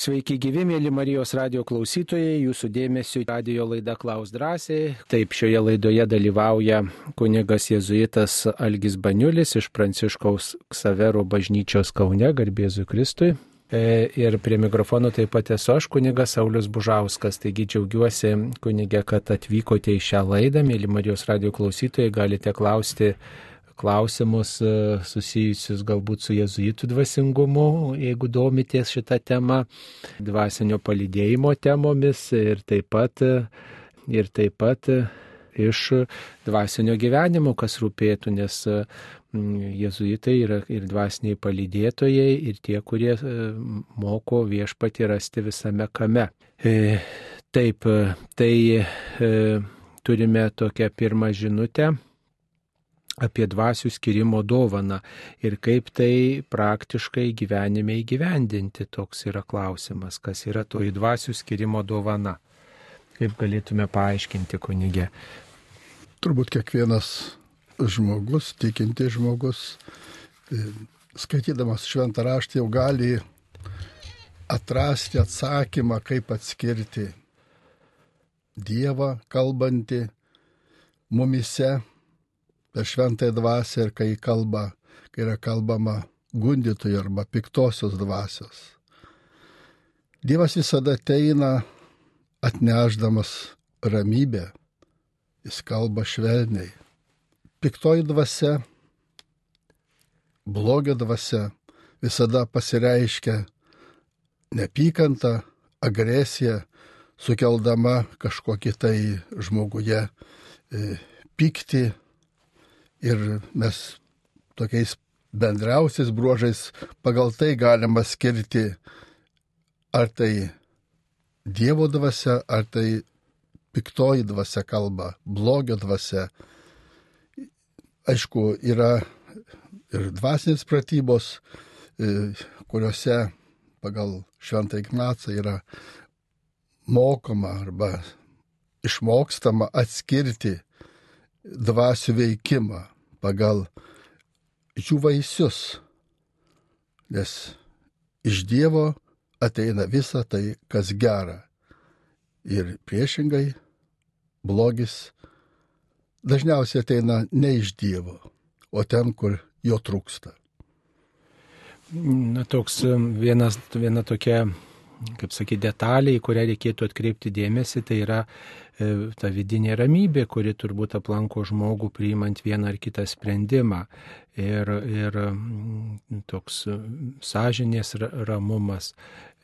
Sveiki gyvi, mėly Marijos radio klausytojai, jūsų dėmesio radio laida Klaus drąsiai. Taip, šioje laidoje dalyvauja kunigas jėzuitas Algis Baniulis iš Pranciškaus Ksavero bažnyčios Kaune, garbėzu Kristui. E, ir prie mikrofono taip pat esu aš, kunigas Saulis Bužauskas. Taigi džiaugiuosi, kunigė, kad atvykote į šią laidą. Mėly Marijos radio klausytojai, galite klausti klausimus e, susijusius galbūt su jezuitų dvasingumu, jeigu domitės šitą temą, dvasinio palydėjimo temomis ir taip pat, ir taip pat iš dvasinio gyvenimo, kas rūpėtų, nes jezuitai yra ir dvasiniai palydėtojai, ir tie, kurie e, moko viešpati rasti visame kame. E, taip, tai turime tokią pirmą žinutę apie dvasių skirimo dovaną ir kaip tai praktiškai gyvenime įgyvendinti. Toks yra klausimas, kas yra toji dvasių skirimo dovana. Kaip galėtume paaiškinti, kunigė? Turbūt kiekvienas žmogus, tikinti žmogus, e, skaitydamas šventą raštą jau gali atrasti atsakymą, kaip atskirti Dievą kalbantį mumise per šventąją dvasę ir kai kalba, kai yra kalbama gundytojų arba piktosios dvasios. Dievas visada ateina atneždamas ramybę, jis kalba švelniai. Piktoji dvasia, blogio dvasia visada pasireiškia neapykantą, agresiją, sukeldama kažkokį tai žmoguje e, pykti, ir mes tokiais bendriausiais bruožais pagal tai galima skirti, ar tai Dievo dvasia, ar tai piktoji dvasia kalba, blogio dvasia. Aišku, yra ir dvasinės pratybos, e, kuriuose pagal Šventą Ignacą yra mokoma arba išmokstama atskirti dvasių veikimą pagal jų vaisius, nes iš Dievo ateina visa tai, kas gera. Ir priešingai, blogis dažniausiai ateina ne iš Dievo, o ten, kur jo trūksta. Na, toks vienas, viena tokia kaip sakyti, detalė, į kurią reikėtų atkreipti dėmesį, tai yra e, ta vidinė ramybė, kuri turbūt aplanko žmogų priimant vieną ar kitą sprendimą. Ir, ir mm, toks sąžinės ramumas.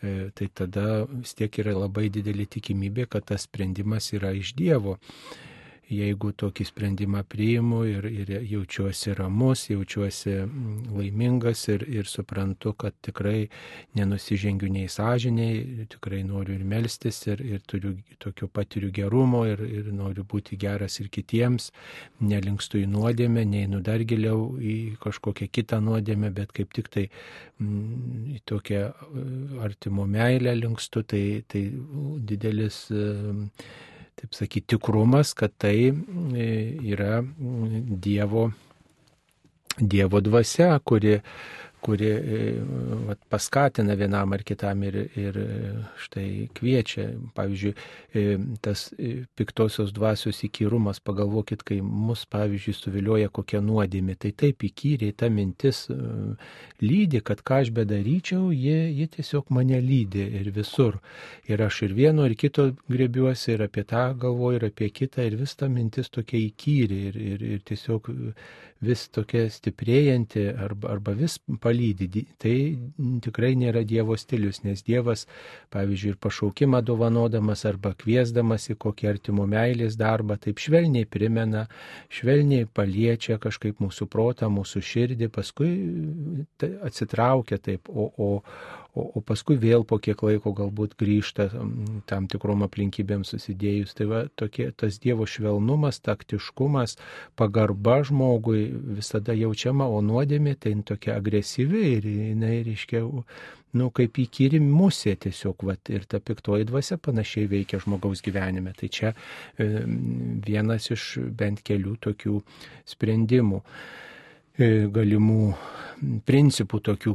E, tai tada vis tiek yra labai didelė tikimybė, kad tas sprendimas yra iš Dievo jeigu tokį sprendimą priimu ir, ir jaučiuosi ramus, jaučiuosi mm, laimingas ir, ir suprantu, kad tikrai nenusižengiu nei sąžiniai, tikrai noriu ir melstis ir, ir turiu tokio patiriu gerumo ir, ir noriu būti geras ir kitiems, nelinkstu į nuodėmę, neinu dar giliau į kažkokią kitą nuodėmę, bet kaip tik tai mm, į tokią e, artimo meilę linkstu, tai, tai didelis taip sakyti, tikrumas, kad tai e, yra Dievo, Dievo dvasia, kuri kuri e, vat, paskatina vienam ar kitam ir, ir e, štai kviečia. Pavyzdžiui, e, tas piktosios dvasios įkyrumas, pagalvokit, kai mus, pavyzdžiui, suvilioja kokia nuodėmė, tai taip įkyriai ta mintis lydi, kad ką aš bedaryčiau, jie, jie tiesiog mane lydi ir visur. Ir aš ir vieno, ir kito grebiuosi, ir apie tą galvoju, ir apie kitą, ir vis ta mintis tokia įkyri ir, ir, ir tiesiog vis tokia stiprėjanti arba, arba vis palydi. Tai tikrai nėra Dievo stilius, nes Dievas, pavyzdžiui, ir pašaukimą dovanodamas arba kviesdamas į kokį artimo meilės darbą, taip švelniai primena, švelniai paliečia kažkaip mūsų protą, mūsų širdį, paskui atsitraukia taip, o, o, o, o paskui vėl po kiek laiko galbūt grįžta tam tikrom aplinkybėm susidėjus. Tai va, tokie, tas Dievo švelnumas, taktiškumas, pagarba žmogui visada jaučiama, o nuodėmė tai tokia agresyvi ir jinai, reiškia, nu, kaip įkyri musė tiesiog, vat, ir ta piktoji dvasia panašiai veikia žmogaus gyvenime. Tai čia e, vienas iš bent kelių tokių sprendimų. E, galimų principų tokių,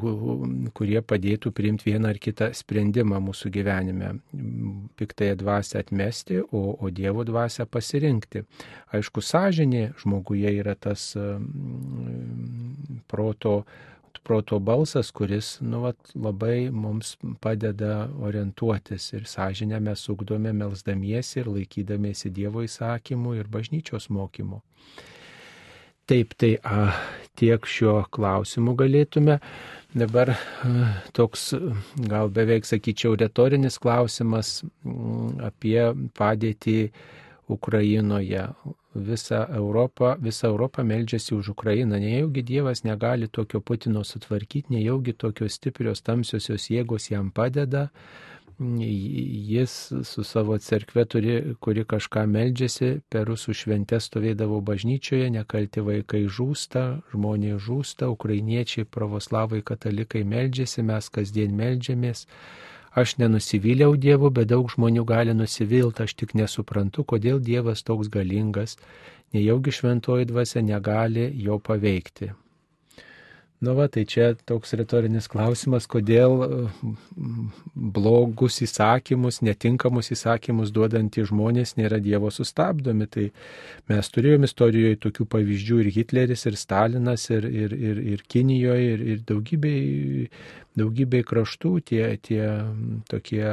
kurie padėtų priimti vieną ar kitą sprendimą mūsų gyvenime. Piktąją dvasę atmesti, o, o Dievo dvasę pasirinkti. Aišku, sąžinė žmoguje yra tas proto proto balsas, kuris nu, vat, labai mums padeda orientuotis ir sąžinę mes ugdome melzdamiesi ir laikydamiesi Dievo įsakymų ir bažnyčios mokymų. Taip, tai a, tiek šiuo klausimu galėtume. Dabar toks gal beveik sakyčiau retorinis klausimas m, apie padėtį Ukrainoje. Visa Europa, visa Europa meldžiasi už Ukrainą. Nejaugi Dievas negali tokio Putino sutvarkyti, nejaugi tokios stiprios tamsiosios jėgos jam padeda jis su savo cerkve turi, kuri kažką meldžiasi, per rusų šventę stovėdavo bažnyčioje, nekalti vaikai žūsta, žmonės žūsta, ukrainiečiai, pravoslavai, katalikai meldžiasi, mes kasdien meldžiamės. Aš nenusivyliau Dievu, bet daug žmonių gali nusivilti, aš tik nesuprantu, kodėl Dievas toks galingas, nejaugi šventoji dvasia negali jo paveikti. Nu va, tai čia toks retorinis klausimas, kodėl mm, blogus įsakymus, netinkamus įsakymus duodantys žmonės nėra Dievo sustabdomi. Tai mes turėjome istorijoje tokių pavyzdžių ir Hitleris, ir Stalinas, ir, ir, ir, ir Kinijoje, ir, ir daugybei, daugybei kraštų tie, tie tokie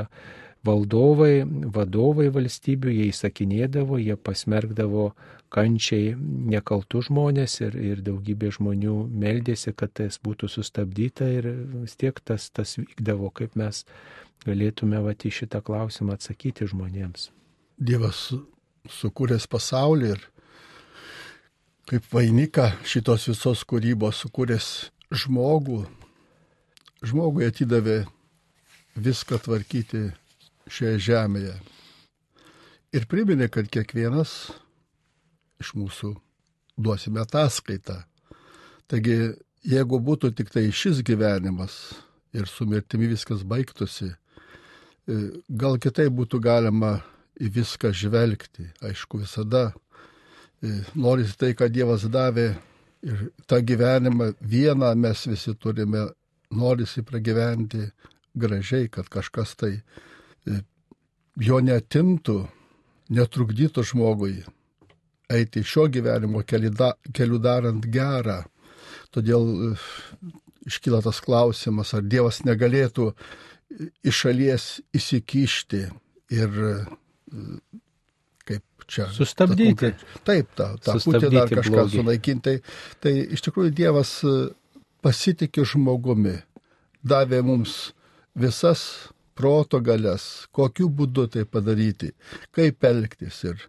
valdovai, vadovai valstybių, jie įsakinėdavo, jie pasmergdavo kančiai nekaltų žmonės ir, ir daugybė žmonių meldėsi, kad tas būtų sustabdyta ir vis tiek tas, tas vykdavo, kaip mes galėtume va į šitą klausimą atsakyti žmonėms. Dievas sukūręs pasaulį ir kaip vainika šitos visos kūrybos sukūręs žmogų, žmogui atidavė viską tvarkyti šioje žemėje. Ir priminė, kad kiekvienas iš mūsų duosime ataskaitą. Taigi, jeigu būtų tik tai šis gyvenimas ir su mirtimi viskas baigtųsi, e, gal kitai būtų galima į viską žvelgti. Aišku, visada e, norisi tai, ką Dievas davė ir tą gyvenimą vieną mes visi turime, norisi pragyventi gražiai, kad kažkas tai e, jo netimtų, netrukdytų žmogui eiti šio gyvenimo keliu darant gerą. Todėl e, iškyla tas klausimas, ar Dievas negalėtų iš šalies įsikišti ir e, kaip čia. Sustabdyti. Ta, taip, tą, tą Putiną ar kažką blogį. sunaikinti. Tai, tai iš tikrųjų Dievas e, pasitikė žmogumi, davė mums visas proto galės, kokiu būdu tai padaryti, kaip elgtis. Ir,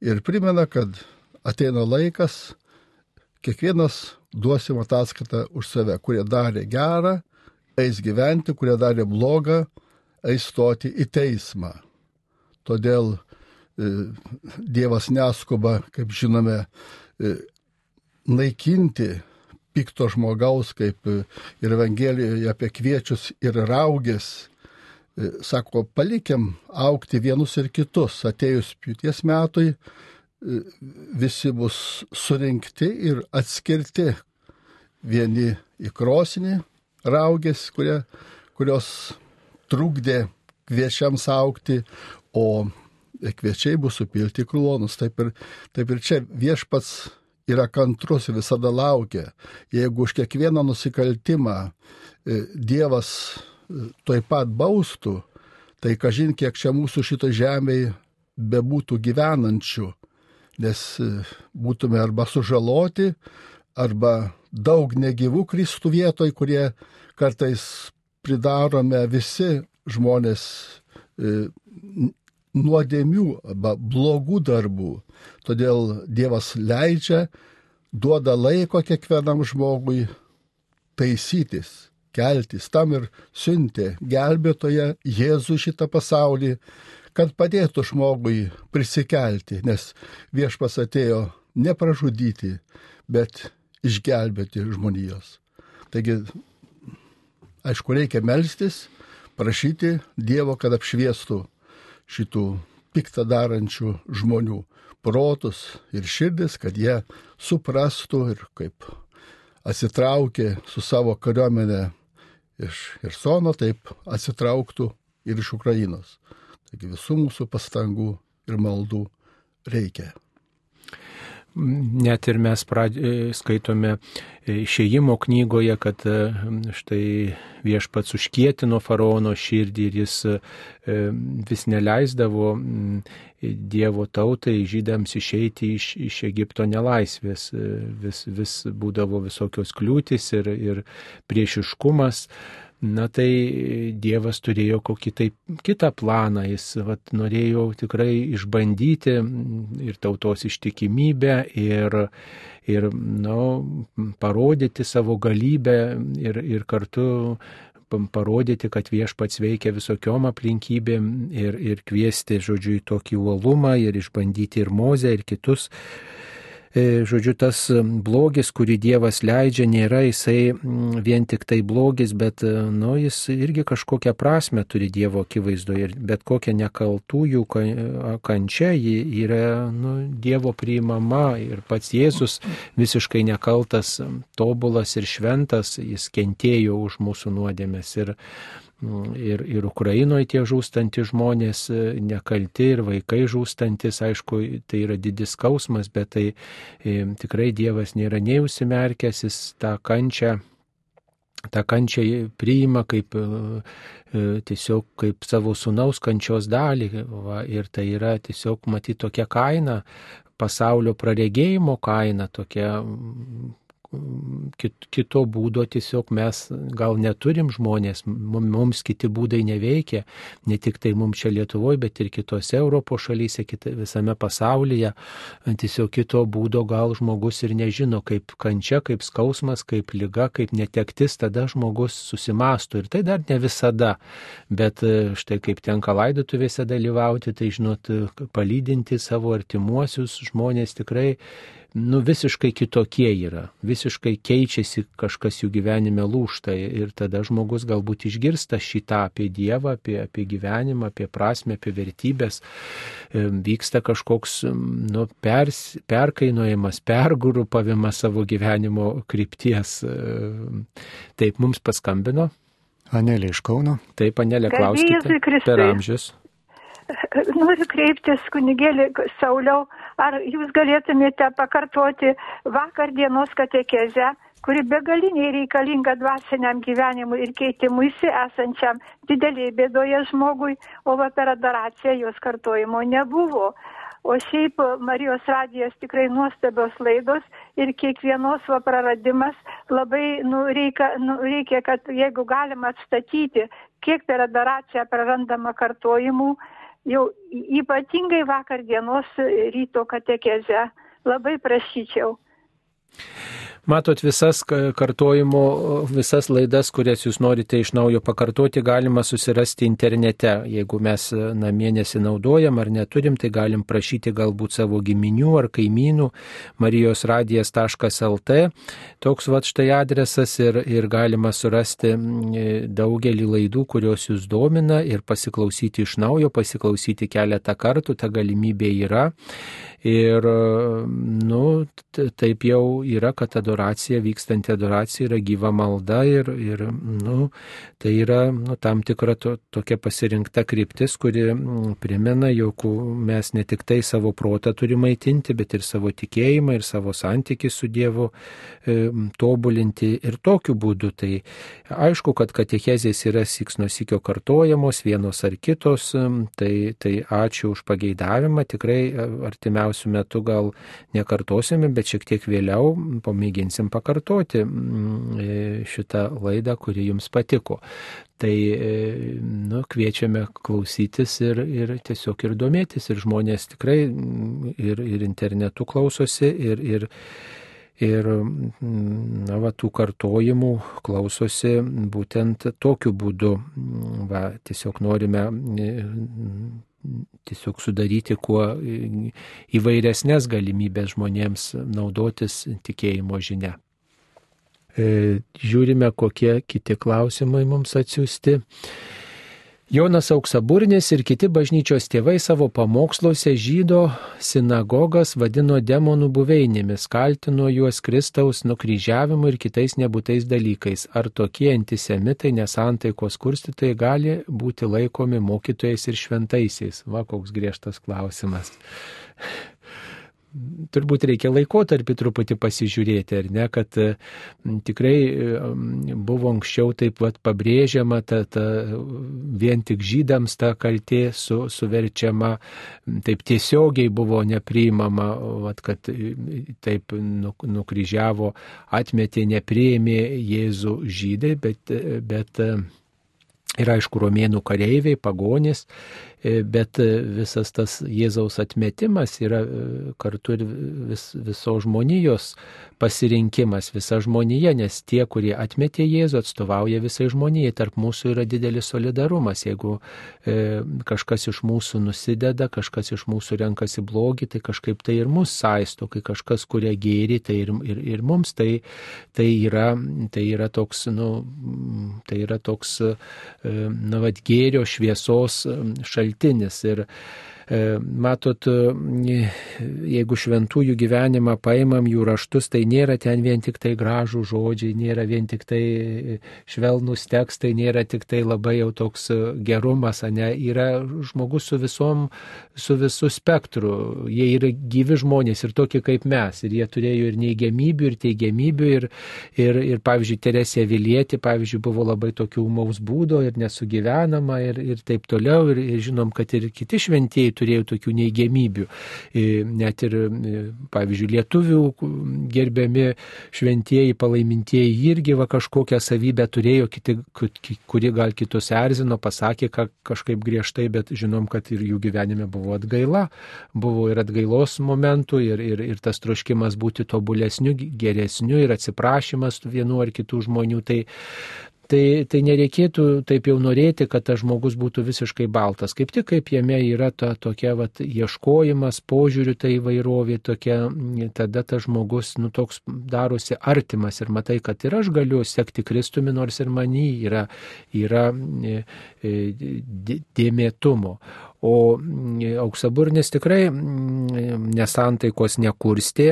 ir primena, kad ateina laikas, kiekvienas duosim ataskaitą už save, kurie darė gerą, eis gyventi, kurie darė blogą, eis stoti į teismą. Todėl e, Dievas neskuba, kaip žinome, e, naikinti pikto žmogaus, kaip e, ir Evangelijoje apie kviečius ir raugės, sako, palikim aukti vienus ir kitus. Atėjus pjūties metui e, visi bus surinkti ir atskirti vieni į krosinį raugės, kurie, kurios trukdė kviečiams aukti, o kviečiai bus supilti į klonus. Taip ir, taip ir čia viešpats yra kantrus ir visada laukia. Jeigu už kiekvieną nusikaltimą e, Dievas toj pat baustų, tai kažin kiek čia mūsų šito žemėje bebūtų gyvenančių, nes e, būtume arba sužaloti, arba daug negyvų kristų vietoj, kurie kartais pridarome visi žmonės e, nuodėmių arba blogų darbų. Todėl Dievas leidžia, duoda laiko kiekvienam žmogui taisytis keltis, tam ir siuntė gelbėtoje Jėzų šitą pasaulį, kad padėtų žmogui prisikelti, nes viešpas atėjo ne pražudyti, bet išgelbėti žmonijos. Taigi, aišku, reikia melstis, prašyti Dievo, kad apšviestų šitų piktą darančių žmonių protus ir širdis, kad jie suprastų ir kaip atsitraukė su savo kariuomenė iš Irsono, taip atsitrauktų ir iš Ukrainos. Taigi visų mūsų pastangų ir maldų reikia net ir mes pradė, e, skaitome e, išėjimo knygoje, kad e, štai viešpats užkietino faraono širdį ir jis vis neleisdavo Dievo tautai, žydams išeiti iš, iš Egipto nelaisvės, vis, vis būdavo visokios kliūtis ir, ir priešiškumas. Na tai Dievas turėjo kokį tai kitą planą, jis vat, norėjo tikrai išbandyti ir tautos ištikimybę ir, ir nu, parodyti savo galybę ir, ir kartu parodyti, kad viešpats veikia visokiom aplinkybėm ir, ir kviesti, žodžiu, į tokį uolumą ir išbandyti ir mozę ir kitus žodžiu, tas blogis, kurį Dievas leidžia, nėra jisai vien tik tai blogis, bet, e, nu, jis irgi kažkokią prasme turi Dievo akivaizdoje bet kokia nekaltųjų kančia yra, nu, Dievo priimama ir pats Jėzus visiškai nekaltas, tobulas ir šventas, jis kentėjo už mūsų nuodėmės. Ir, ir, ir Ukrainoje tie žūstantys žmonės e, nekalti ir vaikai žūstantis, aišku, tai yra didis skausmas, bet tai e, tikrai Dievas nėra neusimerkęs, jis tą kančią, tą kančią priima kaip e, e, tiesiog kaip savo sunaus kančios dalį. Va, ir tai yra tiesiog matyti tokia kaina, pasaulio praregėjimo kaina, tokia kito būdo tiesiog mes gal neturim žmonės, mums kiti būdai neveikia, ne tik tai mums čia Lietuvoje, bet ir kitose Europos šalyse, kita, visame pasaulyje. Tiesiog kito būdo gal žmogus ir nežino, kaip kančia, kaip skausmas, kaip lyga, kaip netektis, tada žmogus susimastų. Ir tai dar ne visada, bet e, štai kaip tenka laidotuvėse dalyvauti, tai žinot, palydinti savo artimuosius žmonės tikrai nu, visiškai kitokie yra, visiškai keičiasi kažkas jų gyvenime lūšta ir tada žmogus galbūt išgirsta šitą apie Dievą, apie, apie gyvenimą, apie prasme, apie vertybės, vyksta kažkoks nu, pers, perkainojimas, pergrupavimas savo gyvenimo krypties. Taip mums paskambino. Anelė iš Kauno. Taip, Anelė, klauskite. Per amžius. Noriu kreiptis kunigėlį Sauliau, ar jūs galėtumėte pakartoti vakar dienos katekezę, kuri begaliniai reikalinga dvasiniam gyvenimui ir keitimuisi esančiam dideliai bėdoje žmogui, o per adoraciją jos kartojimo nebuvo. O šiaip Marijos radijas tikrai nuostabios laidos ir kiekvienos va praradimas labai nu, reikia, nu, reikia, kad jeigu galima atstatyti, kiek per adoraciją prarandama kartojimų, jau ypatingai vakar dienos ryto katekeze labai prašyčiau Matot visas kartojimo, visas laidas, kurias jūs norite iš naujo pakartoti, galima susirasti internete. Jeigu mes namie nesinaudojam ar neturim, tai galim prašyti galbūt savo giminių ar kaimynų marijosradijas.lt. Toks va štai adresas ir, ir galima surasti daugelį laidų, kurios jūs domina ir pasiklausyti iš naujo, pasiklausyti keletą kartų, ta galimybė yra. Ir, nu, taip jau yra, kad adoracija, vykstanti adoracija yra gyva malda ir, ir nu, tai yra nu, tam tikra to, tokia pasirinkta kryptis, kuri primena, jog mes ne tik tai savo protą turime maitinti, bet ir savo tikėjimą ir savo santykį su Dievu e, tobulinti ir tokiu būdu. Tai aišku, kad katechezės yra siks nuo sikio kartojamos, vienos ar kitos, tai, tai ačiū už pageidavimą, tikrai artimiausiai artimiausių metų gal nekartosime, bet šiek tiek vėliau pamėginsim pakartoti mm, e, šitą laidą, kuri jums patiko. Tai e, nu, kviečiame klausytis ir, ir tiesiog ir domėtis. Ir žmonės tikrai mm, ir, ir internetu klausosi, ir, ir, ir mm, na, va, tų kartojimų klausosi būtent tokiu būdu. Va, tiesiog norime tiesiog sudaryti kuo įvairesnės galimybės žmonėms naudotis tikėjimo žinia. E, žiūrime, kokie kiti klausimai mums atsiųsti. Jonas Auksaburnis ir kiti bažnyčios tėvai savo pamoksluose žydo sinagogas vadino demonų buveinėmis, kaltino juos Kristaus nukryžiavimu ir kitais nebūtais dalykais. Ar tokie antisemitai, nesantaikos kurstytojai gali būti laikomi mokytojais ir šventaisiais? Va, koks griežtas klausimas turbūt reikia laikotarpį truputį pasižiūrėti, ar ne, kad tikrai buvo anksčiau taip pat pabrėžiama, ta, ta, vien tik žydams ta kaltė su, suverčiama, taip tiesiogiai buvo nepriimama, vat, kad taip nukryžiavo, atmetė, nepriėmė Jėzų žydai, bet, bet ir aišku, romėnų kareiviai, pagonys, E, bet e, visas tas Jėzaus atmetimas yra e, kartu ir vis, visos žmonijos pasirinkimas, visa žmonija, nes tie, kurie atmetė Jėzų, atstovauja visai žmonijai. Tarp mūsų yra didelis solidarumas. Jeigu e, kažkas iš mūsų nusideda, kažkas iš mūsų renkasi blogį, tai kažkaip tai ir mus saisto, kai kažkas kuria gėri, tai ir, ir, ir mums tai, tai, yra, tai yra toks, nu, tai yra toks, e, na, vad, gėrio šviesos šaltinis šaltinis. Ir matot, e, jeigu šventųjų gyvenimą paimam jų raštus, tai nėra ten vien tik tai gražų žodžiai, nėra vien tik tai švelnus tekstai, nėra tik tai labai jau toks gerumas, ne, yra žmogus su visom, su visų spektru. Jie yra gyvi žmonės ir tokie kaip mes. Ir jie turėjo ir neigiamybių, ir teigiamybių. Ir, ir, ir pavyzdžiui, Teresė Vilieti, pavyzdžiui, buvo labai tokių maus būdo ir nesugyvenama ir, ir taip toliau. Ir, ir žinom, kad ir kiti šventieji turėjo tokių neigiamybių. E, net ir, e, pavyzdžiui, lietuvių gerbiami šventieji, palaimintieji irgi va kažkokią savybę turėjo, kiti, kuri gal kitus erzino, pasakė ka, kažkaip griežtai, bet žinom, kad ir jų gyvenime buvo atgaila, buvo ir atgailos momentų, ir, ir, ir tas troškimas būti tobulesniu, geresniu, ir atsiprašymas vienų ar kitų žmonių. Tai, tai, tai nereikėtų taip jau norėti, kad tas žmogus būtų visiškai baltas. Kaip tik kaip jame yra ta tokia vat, ieškojimas, požiūrių tai įvairovė tokia, tada tas žmogus nu, toks darosi artimas ir matai, kad ir aš galiu sekti Kristumi, nors ir manį yra, yra e, e, dėmėtumo. O mm, auksaburnis tikrai mm, nesantaikos nekurstė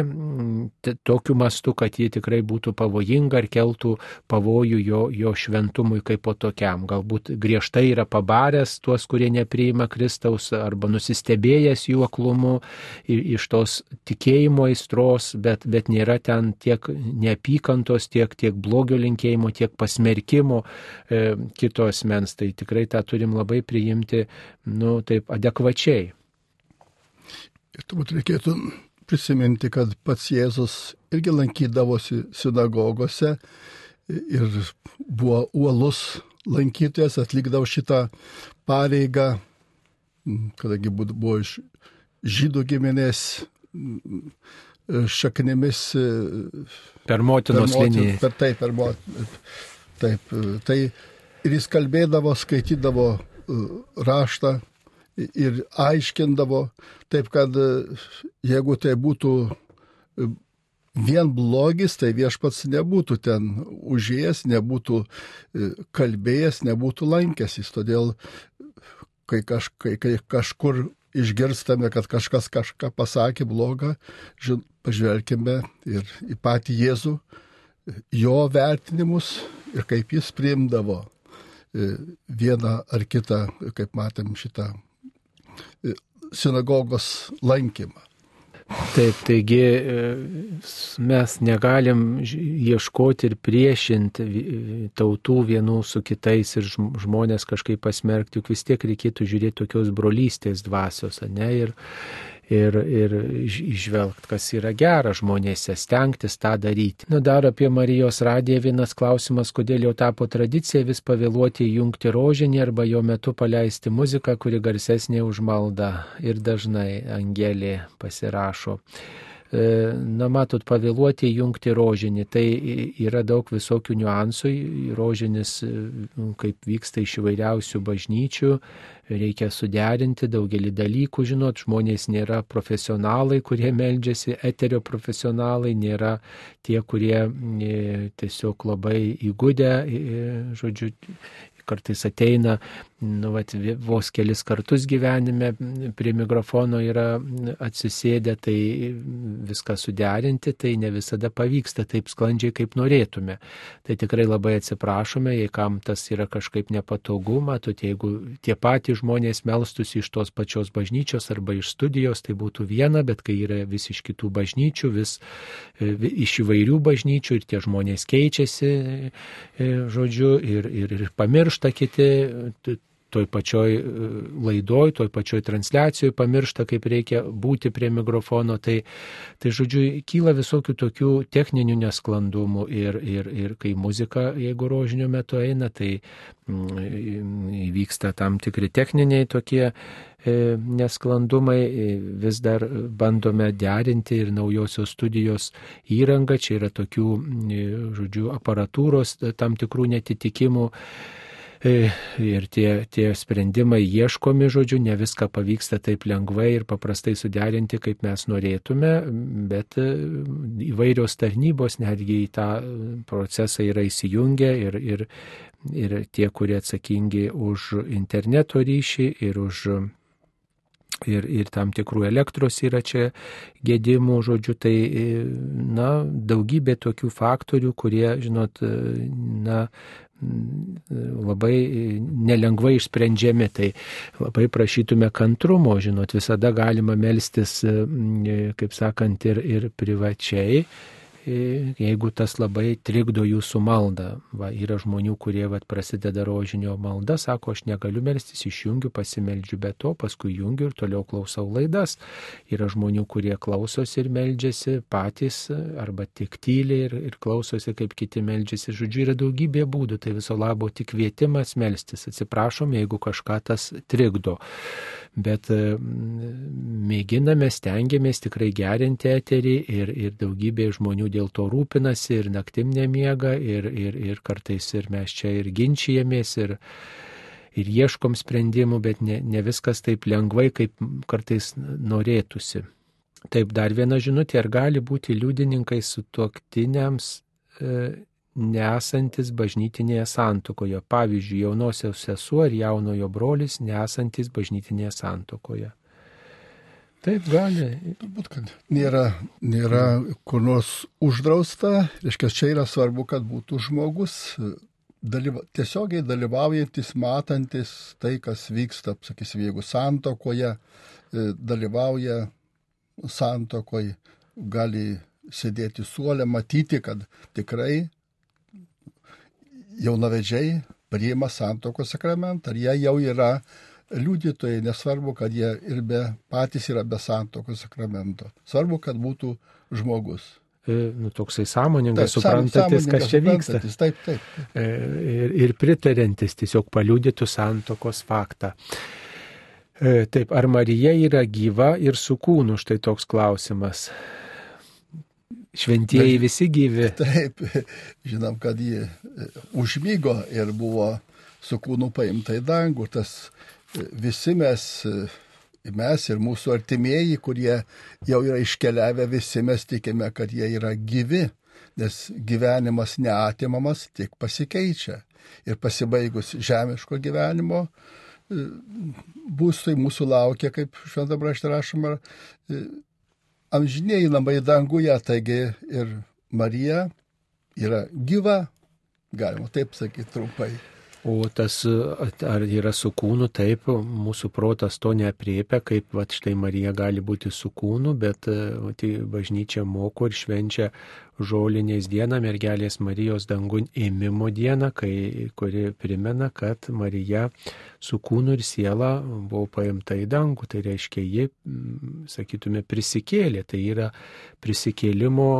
tokiu mastu, kad ji tikrai būtų pavojinga ar keltų pavojų jo, jo šventumui kaip po tokiam. Galbūt griežtai yra pabaręs tuos, kurie nepriima Kristaus arba nusistebėjęs jų aklumu iš tos tikėjimo aistros, bet, bet nėra ten tiek neapykantos, tiek, tiek blogio linkėjimo, tiek pasmerkimo e, kitos mens. Tai tikrai tą turim labai priimti, nu, tai taip adekvačiai. Ir turbūt reikėtų prisiminti, kad pats Jėzus irgi lankydavosi sinagogose ir buvo uolus lankytojas, atlikdavo šitą pareigą, kadangi buvo iš žydų giminės šaknimis. Per motinos per motin, liniją. Per taip, per motiną. Taip, tai ir jis kalbėdavo, skaitydavo raštą ir aiškindavo, taip kad e, jeigu tai būtų e, vien blogis, tai viešpats nebūtų ten užėjęs, nebūtų e, kalbėjęs, nebūtų lankęsis. Todėl, kai, kaž, kai, kai kažkur išgirstame, kad kažkas kažką pasakė blogą, žin, pažvelkime ir į patį Jėzų, jo vertinimus ir kaip jis priimdavo vieną ar kitą, kaip matėm šitą sinagogos lankymą. Taip, taigi e, mes negalim ieškoti ir priešinti tautų vienų su kitais ir žmonės kažkaip pasmerkti, juk vis tiek reikėtų žiūrėti tokios brolystės dvasios, ne? Ir, ir, ir išvelgti, kas yra gera žmonėse, stengtis tą daryti. Nu, dar apie Marijos radiją vienas klausimas, kodėl jau tapo tradicija vis pavėluoti įjungti rožinį arba jo metu paleisti muziką, kuri garsesnė už maldą ir dažnai angelė pasirašo. E, na matot, pavėluoti įjungti rožinį. Tai yra daug visokių niuansų. Rožinis, e, kaip vyksta iš įvairiausių bažnyčių, reikia suderinti daugelį dalykų, žinot, žmonės nėra profesionalai, kurie meldžiasi, eterio profesionalai, nėra tie, kurie e, tiesiog labai įgudę, žodžiu, kartais ateina nu, vat, vos kelis kartus gyvenime prie mikrofono yra atsisėdę, tai viską suderinti, tai ne visada pavyksta taip sklandžiai, kaip norėtume. Tai tikrai labai atsiprašome, jei kam tas yra kažkaip nepatogu, matot, jeigu tie patys žmonės melstųsi iš tos pačios bažnyčios arba iš studijos, tai būtų viena, bet kai yra vis iš kitų bažnyčių, vis, vis iš įvairių bažnyčių ir tie žmonės keičiasi, e, žodžiu, ir, ir, ir pamiršta kiti toj pačioj e, laidoj, toj pačioj transliacijoje pamiršta, kaip reikia būti prie mikrofono. Tai, tai žodžiu, kyla visokių tokių techninių nesklandumų ir, ir, ir kai muzika, jeigu rožinio metu eina, tai mm, įvyksta tam tikri techniniai tokie e, nesklandumai, e, vis dar bandome derinti ir naujosios studijos įrangą, čia yra tokių, žodžiu, aparatūros tam tikrų netitikimų. E, ir tie, tie sprendimai ieškomi, žodžiu, ne viską pavyksta taip lengvai ir paprastai suderinti, kaip mes norėtume, bet e, įvairios tarnybos netgi į tą procesą yra įsijungę ir, ir, ir tie, kurie atsakingi už interneto ryšį ir už ir, ir tam tikrų elektros yra čia gedimų, žodžiu, tai, e, na, daugybė tokių faktorių, kurie, žinot, na, labai nelengvai išsprendžiami. Tai labai prašytume kantrumo, žinot, visada galima melstis, kaip sakant, ir, ir privačiai jeigu tas labai trikdo jūsų maldą. Va, yra žmonių, kurie va, prasideda rožinio malda, sako, aš negaliu melstis, išjungiu, pasimeldžiu be to, paskui jungiu ir toliau klausau laidas. Yra žmonių, kurie klausosi ir meldžiasi patys, arba tik tyliai ir, ir klausosi, kaip kiti meldžiasi. Žodžiu, yra daugybė būdų, tai viso labo tik kvietimas melstis. Atsiprašom, jeigu kažką tas trikdo bet mėginame, stengiamės tikrai gerinti eterį ir, ir daugybė žmonių dėl to rūpinasi ir naktim nemiega ir, ir, ir kartais ir mes čia ir ginčijamės ir, ir ieškom sprendimų, bet ne, ne viskas taip lengvai, kaip kartais norėtųsi. Taip, dar viena žinutė, ar gali būti liudininkai su tuoktiniams e, nesantis bažnytinėje santokoje. Pavyzdžiui, jaunosios sesuo ir jaunojo brolis nesantis bažnytinėje santokoje. Taip gali. Turbūt, kad nėra, nėra kur nors uždrausta, reiškia, čia yra svarbu, kad būtų žmogus dalyva, tiesiogiai dalyvaujantis, matantis tai, kas vyksta, sakysim, jeigu santokoje e, dalyvauja santokoje, gali sėdėti suolę, matyti, kad tikrai jaunavedžiai priima santokos sakramentą, ar jie jau yra liudytojai, nesvarbu, kad jie ir be, patys yra be santokos sakramento. Svarbu, kad būtų žmogus. E, nu, toksai sąmoningas, taip, suprantantis, kas čia vyksta. Taip, taip. taip. E, ir, ir pritarintis, tiesiog paliudytų santokos faktą. E, taip, ar Marija yra gyva ir su kūnu, štai toks klausimas. Šventieji visi gyvi. Taip, žinom, kad ji užmygo ir buvo su kūnu paimta į dangų. Tas visi mes, mes ir mūsų artimieji, kurie jau yra iškeliavę, visi mes tikime, kad jie yra gyvi, nes gyvenimas neatimamas, tik pasikeičia. Ir pasibaigus žemiško gyvenimo, būstai mūsų laukia, kaip šventą braštą rašoma, amžiniai namai danguje, taigi ir Marija yra gyva, galima taip sakyti trumpai. O tas, ar yra su kūnu, taip, mūsų protas to neapriepia, kaip va, štai Marija gali būti su kūnu, bet tai bažnyčia moko ir švenčia žoliniais dieną, mergelės Marijos dangun ėmimo dieną, kai, kuri primena, kad Marija su kūnu ir siela buvo paimta į dangų. Tai reiškia, ji, sakytume, prisikėlė. Tai yra prisikėlimo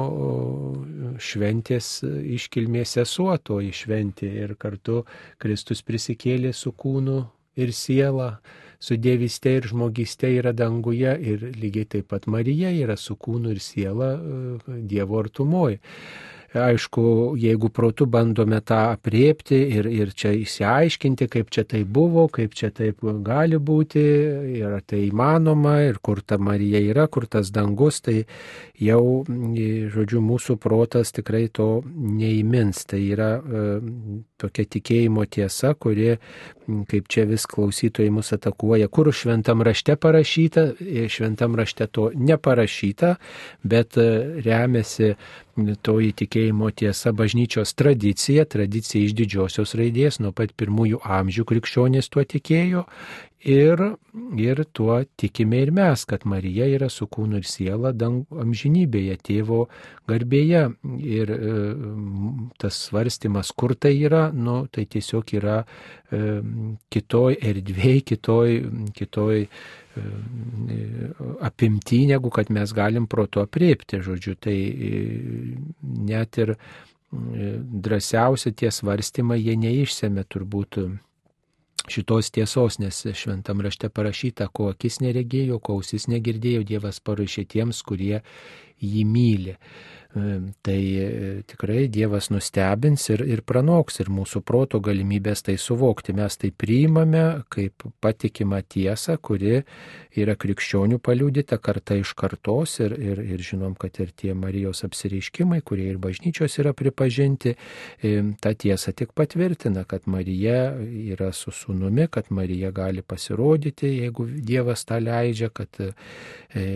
šventės iškilmės esuotoji šventė ir kartu Kristus prisikėlė su kūnu ir siela su dieviste ir žmogyste yra danguje ir lygiai taip pat Marija yra su kūnu ir siela e, Dievo artumoji. Aišku, jeigu protu bandome tą apriepti ir, ir čia įsiaiškinti, kaip čia tai buvo, kaip čia taip gali būti, ir tai įmanoma, ir kur ta Marija yra, kur tas dangus, tai jau, žodžiu, mūsų protas tikrai to neįmins. Tai yra e, tokia tikėjimo tiesa, kuri, kaip čia vis klausytojai mus atakuoja, kur šventam rašte parašyta, e, šventam rašte to neparašyta, bet e, remiasi toji tikėjimo tiesa bažnyčios tradicija, tradicija iš didžiosios raidės, nuo pat pirmųjų amžių krikščionys tuo tikėjo ir, ir tuo tikime ir mes, kad Marija yra su kūnu ir siela amžinybėje, tėvo garbėje. Ir e, tas svarstymas, kur tai yra, nu, tai tiesiog yra e, kitoj erdvėj, kitoj, kitoj apimti, negu kad mes galim proto apriepti, žodžiu. Tai e, net ir e, drąsiausi tie svarstymai, jie neišsėmė turbūt šitos tiesos, nes šventam rašte parašyta, ko akis neregėjo, ko ausis negirdėjo, Dievas parašė tiems, kurie jį myli. Tai e, tikrai Dievas nustebins ir, ir pranoks ir mūsų proto galimybės tai suvokti. Mes tai priimame kaip patikimą tiesą, kuri yra krikščionių paliudyta karta iš kartos ir, ir, ir žinom, kad ir tie Marijos apsireiškimai, kurie ir bažnyčios yra pripažinti, e, tą tiesą tik patvirtina, kad Marija yra su sunumi, kad Marija gali pasirodyti, jeigu Dievas tą leidžia, kad e,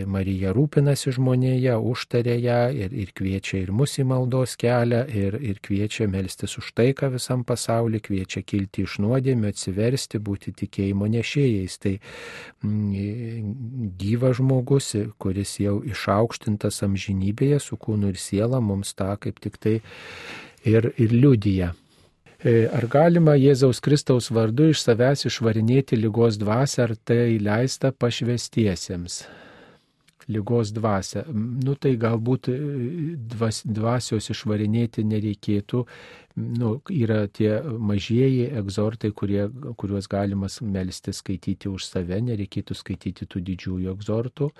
Marija rūpinasi žmonėje, užtarė ją ir, ir kviečia ir mus į maldos kelią ir, ir kviečia melstis už taiką visam pasauliu, kviečia kilti iš nuodėmio, atsiversti, būti tikėjimo nešėjais. Tai mm, gyvas žmogus, kuris jau išaukštintas amžinybėje su kūnu ir siela, mums tą kaip tik tai ir, ir liudyja. E, ar galima Jėzaus Kristaus vardu iš savęs išvarinėti lygos dvasę, ar tai leista pašvestiesiems? Lygos dvasę. Nu tai galbūt e, dvas, dvasios išvarinėti nereikėtų, nu, yra tie mažieji egzortai, kurie, kuriuos galima melsti skaityti už save, nereikėtų skaityti tų didžiųjų egzortų,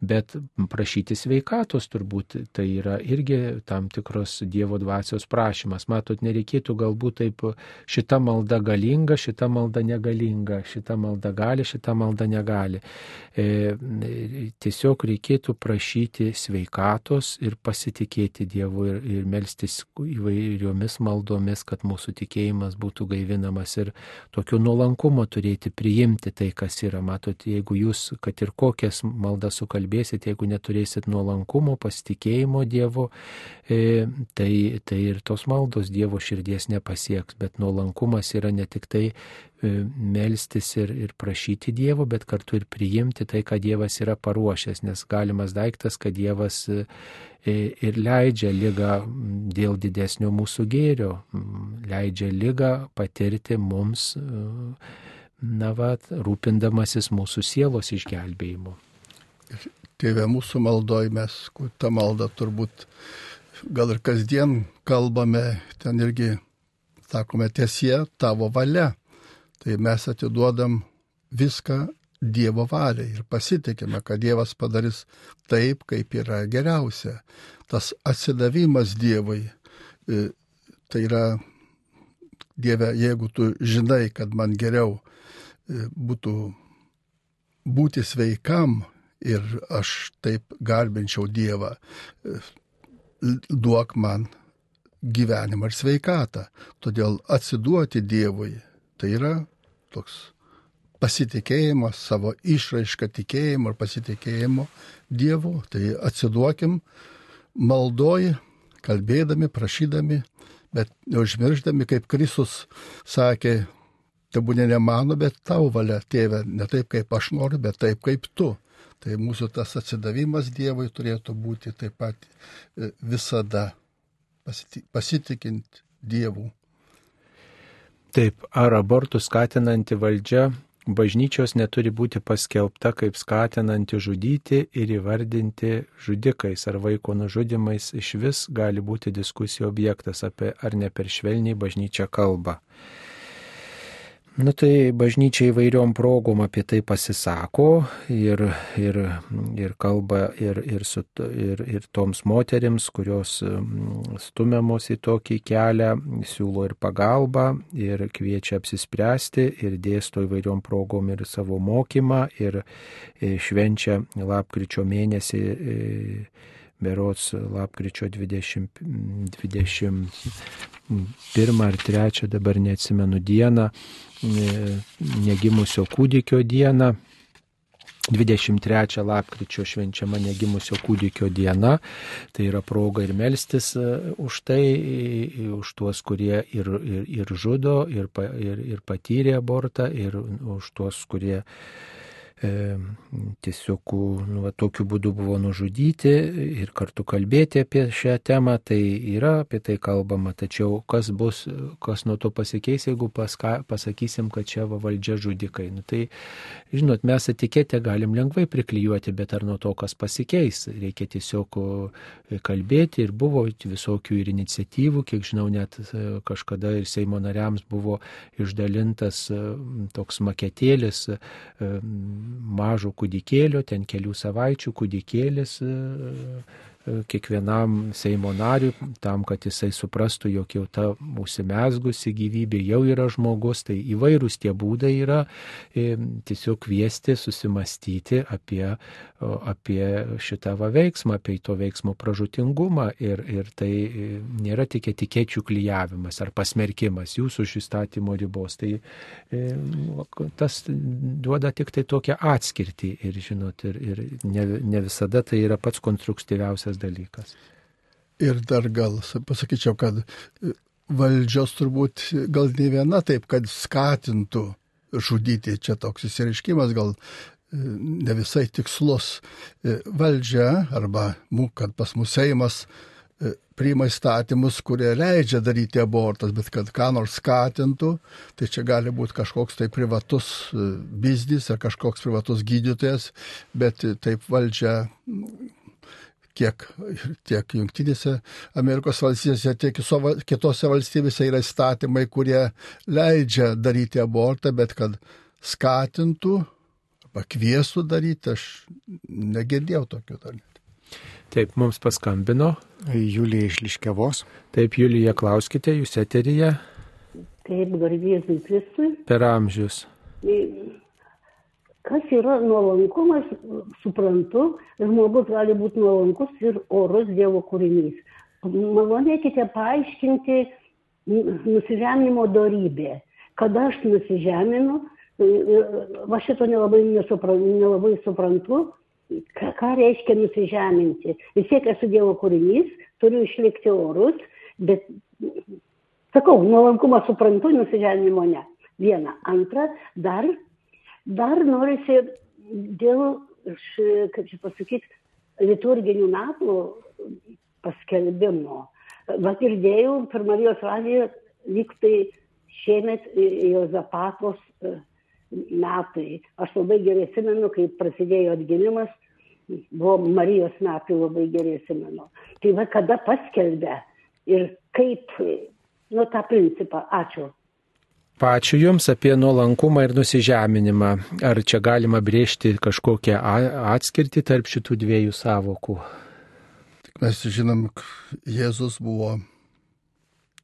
bet prašyti sveikatos turbūt tai yra irgi tam tikros Dievo dvasios prašymas. Matot, nereikėtų galbūt taip šita malda galinga, šita malda negalinga, šita malda gali, šita malda negali. E, tiesiog reikėtų prašyti sveikatos ir pasitikėti Dievu ir, ir melstis įvairiomis maldomis, kad mūsų tikėjimas būtų gaivinamas ir tokiu nuolankumu turėti priimti tai, kas yra. Matot, jeigu jūs, kad ir kokias maldas sukalbėsite, kalbėsit, jeigu neturėsit nuolankumo, pasitikėjimo Dievu, e, tai, tai ir tos maldos Dievo širdies nepasieks. Bet nuolankumas yra ne tik tai e, melstis ir, ir prašyti Dievo, bet kartu ir priimti tai, ką Dievas yra paruošęs, nes galimas daiktas, kad Dievas e, ir leidžia lygą dėl didesnio mūsų gėrio, leidžia lygą patirti mums, na, va, rūpindamasis mūsų sielos išgelbėjimu. Tėvė mūsų maldoj mes, tą maldą turbūt gal ir kasdien kalbame, ten irgi sakome tiesie tavo valia. Tai mes atiduodam viską Dievo valiai ir pasitikime, kad Dievas padarys taip, kaip yra geriausia. Tas atsidavimas Dievui, e, tai yra Dieve, jeigu tu žinai, kad man geriau e, būtų būti sveikam ir aš taip garbinčiau Dievą, duok man gyvenimą ir sveikatą. Todėl atsiduoti Dievui tai yra toks pasitikėjimas savo išraišką tikėjimo ir pasitikėjimo Dievu. Tai atsiduokim maldoj, kalbėdami, prašydami, bet neužmirždami, kaip Kristus sakė, tebūnė ne mano, bet tau valia, tėve, ne taip kaip aš noriu, bet taip kaip tu. Tai mūsų tas atsidavimas Dievui turėtų būti taip pat e, visada pasitikint Dievų. Taip, ar abortų skatinanti valdžia bažnyčios neturi būti paskelbta kaip skatinanti žudyti ir įvardinti žudikais ar vaiko nužudimais iš vis gali būti diskusijų objektas apie ar ne per švelniai bažnyčią kalba. Nu tai bažnyčia įvairiom progom apie tai pasisako ir, ir, ir kalba ir, ir, su, ir, ir toms moteriams, kurios mm, stumiamos į tokį kelią, siūlo ir pagalbą, ir kviečia apsispręsti, ir dėsto įvairiom progom ir savo mokymą, ir švenčia lapkričio mėnesį berots lapkričio 20, 21 ar 3, dabar neatsimenu dieną, negimusio kūdikio dieną. 23 lapkričio švenčiama negimusio kūdikio diena. Tai yra proga ir melstis e, už tai, už tuos, kurie ir, ir, ir žudo, ir, ir, ir patyrė abortą, ir už tuos, kurie e, tiesiog nu, va, tokiu būdu buvo nužudyti ir kartu kalbėti apie šią temą, tai yra apie tai kalbama, tačiau kas bus, kas nuo to pasikeis, jeigu paska, pasakysim, kad čia va, valdžia žudikai. Nu, tai, žinot, mes etiketę galim lengvai priklijuoti, bet ar nuo to kas pasikeis, reikia tiesiog kalbėti. Ir buvo visokių ir iniciatyvų, kiek žinau, net e, kažkada ir Seimo nariams buvo išdalintas e, toks maketėlis e, mažo kūdikėlio, ten kelių savaičių kūdikėlis kiekvienam Seimo nariui, tam, kad jisai suprastų, jog jau ta užsimesgusi gyvybė jau yra žmogus, tai įvairūs tie būdai yra e, tiesiog kviesti susimastyti apie, apie šitą va veiksmą, apie to veiksmo pražutingumą ir, ir tai e, nėra tik etikečių klyjavimas ar pasmerkimas jūsų iš įstatymo ribos. Tai e, tas duoda tik tai tokią atskirtį ir, žinot, ir, ir ne, ne visada tai yra pats konstruktyviausias kitas dalykas. Ir dar gal pasakyčiau, kad e, valdžios turbūt gal ne viena taip, kad skatintų žudyti, čia toks įsireiškimas gal e, ne visai tikslus. E, valdžia arba, kad pas mus Seimas priima įstatymus, kurie leidžia daryti abortas, bet kad ką nors skatintų, tai čia gali būti kažkoks tai privatus biznis ar kažkoks privatus gydytojas, bet taip valdžia tiek, tiek Junktinėse Amerikos valstybėse, tiek kitose valstybėse yra įstatymai, kurie leidžia daryti abortą, bet kad skatintų arba kviestų daryti, aš negirdėjau tokių dalykų. Taip, mums paskambino. Julija iš Liškevos. Taip, Julija, klauskite, jūs eteryje. Taip, garbėzui Kristui. Per amžius. Kas yra nuolankumas, suprantu, žmogus gali būti nuolankus ir orus Dievo kūrinys. Malonėkite paaiškinti nusižeminimo darybė. Kada aš nusižeminu, va šito nelabai, nesuprantu, nelabai suprantu, ką, ką reiškia nusižeminti. Vis tiek esu Dievo kūrinys, turiu išlikti orus, bet sakau, nuolankumą suprantu, nusižeminimo ne. Viena. Antra, dar dar norisi dėl, kaip čia pasakyti, liturginių metų paskelbimo. Va girdėjau per Marijos radiją, lyg tai šiemet Jozapatos e, metai. Aš labai gerai atsimenu, kai prasidėjo atgimimas, buvo Marijos metai labai gerai atsimenu. Tai va kada paskelbė ir kaip, nu tą principą. Ačiū. Pačiu Jums apie nuolankumą ir nusižeminimą. Ar čia galima brėžti kažkokią atskirtį tarp šitų dviejų savokų? Mes žinom, Jėzus buvo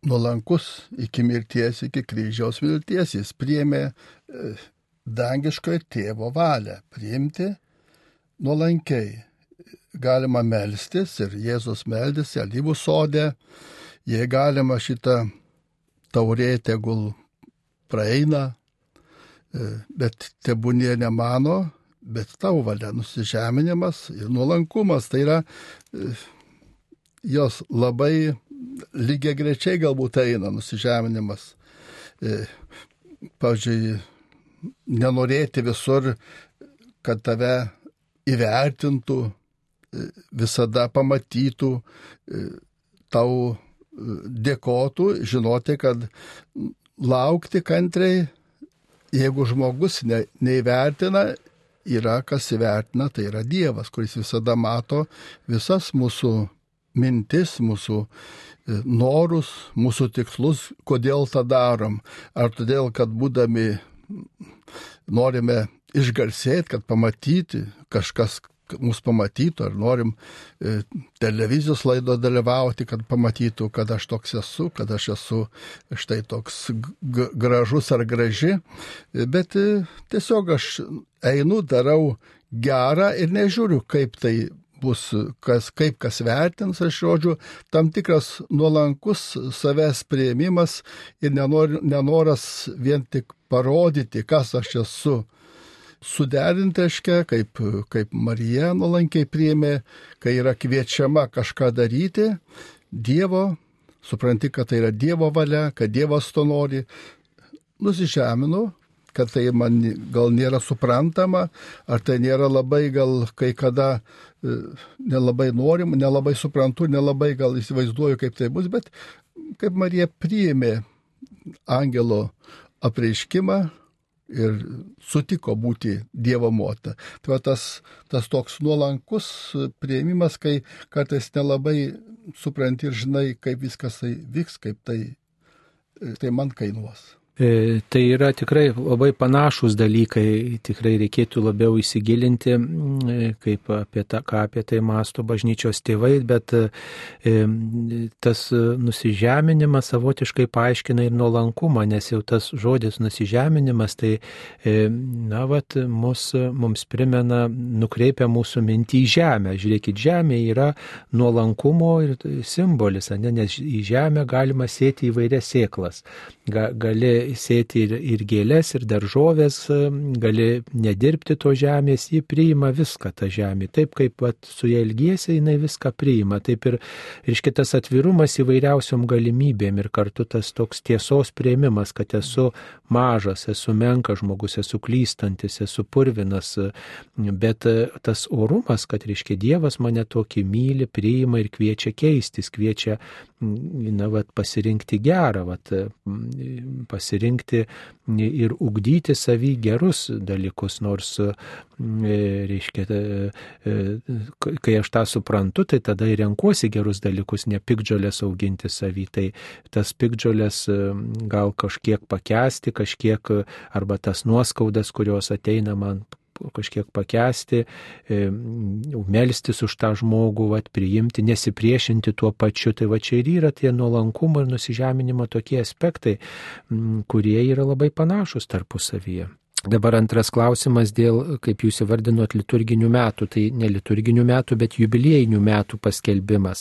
nuolankus iki mirties, iki kryžiaus vilties. Jis priėmė e, dangiškojo tėvo valią priimti nuolankiai. Galima melstis ir Jėzus meldėsi alyvų sodė, jei galima šitą taurė tegul praeina, e, bet tebūnie ne mano, bet tavo valia nusižeminimas ir nuolankumas. Tai yra e, jos labai lygiai grečiai galbūt eina nusižeminimas. E, pavyzdžiui, nenorėti visur, kad tave įvertintų, visada pamatytų, tau dėkotų, žinoti, kad laukti kantriai, jeigu žmogus ne, neįvertina, yra kas įvertina, tai yra Dievas, kuris visada mato visas mūsų mintis, mūsų e, norus, mūsų tikslus, kodėl tą darom. Ar todėl, kad būdami norime išgarsėti, kad pamatyti kažkas mus pamatytų, ar norim e, televizijos laido dalyvauti, kad pamatytų, kad aš toks esu, kad aš esu štai toks gražus ar graži, bet e, tiesiog aš einu, darau gerą ir nežiūriu, kaip tai bus, kas, kaip kas vertins, aš žodžiu, tam tikras nuolankus savęs prieimimas ir nenor, nenoras vien tik parodyti, kas aš esu. Suderinti, aiškia, kaip, kaip Marija nuolankiai priėmė, kai yra kviečiama kažką daryti, Dievo, supranti, kad tai yra Dievo valia, kad Dievas to nori, nusižeminu, kad tai man gal nėra suprantama, ar tai nėra labai gal kai kada e, nelabai norim, nelabai suprantu, nelabai gal įsivaizduoju, kaip tai bus, bet kaip Marija priėmė angelo apreiškimą ir sutiko būti Dievo motina. Tai va tas, tas toks nuolankus prieimimas, kai kartais nelabai supranti ir žinai, kaip viskas tai vyks, kaip tai, tai man kainuos. E, tai yra tikrai labai panašus dalykai, tikrai reikėtų labiau įsigilinti, e, kaip apie tą, ką apie tai masto bažnyčios tėvai, bet e, tas nusižeminimas savotiškai paaiškina ir nuolankumą, nes jau tas žodis nusižeminimas, tai, na, vat, mus, mums primena, nukreipia mūsų mintį į žemę. Žiūrėkit, žemė yra nuolankumo ir simbolis, ne, nes į žemę galima sėti įvairias sėklas. Ga, gali sėti ir, ir gėlės, ir daržovės, gali nedirbti to žemės, ji priima viską tą žemę. Taip kaip vat, su ją ilgiesi, jinai viską priima. Taip ir, ir kitas atvirumas įvairiausiom galimybėm ir kartu tas toks tiesos prieimimas, kad esu mažas, esu menkas žmogus, esu klystantis, esu purvinas, bet tas orumas, kad reiškia Dievas mane tokį myli, priima ir kviečia keistis, kviečia na, vat, pasirinkti gerą, vat, pasirinkti ir ugdyti savį gerus dalykus, nors, reiškia, kai aš tą suprantu, tai tada ir renkuosi gerus dalykus, ne pikdžiolės auginti savį, tai tas pikdžiolės gal kažkiek pakesti, kažkiek arba tas nuoskaudas, kurios ateina man kažkiek pakesti, e, melstis už tą žmogų, vat, priimti, nesipriešinti tuo pačiu. Tai va čia ir yra tie nuolankumo ir nusižeminimo tokie aspektai, kurie yra labai panašus tarpusavyje. Dabar antras klausimas dėl, kaip jūs įvardinot, liturginių metų. Tai ne liturginių metų, bet jubiliejinių metų paskelbimas.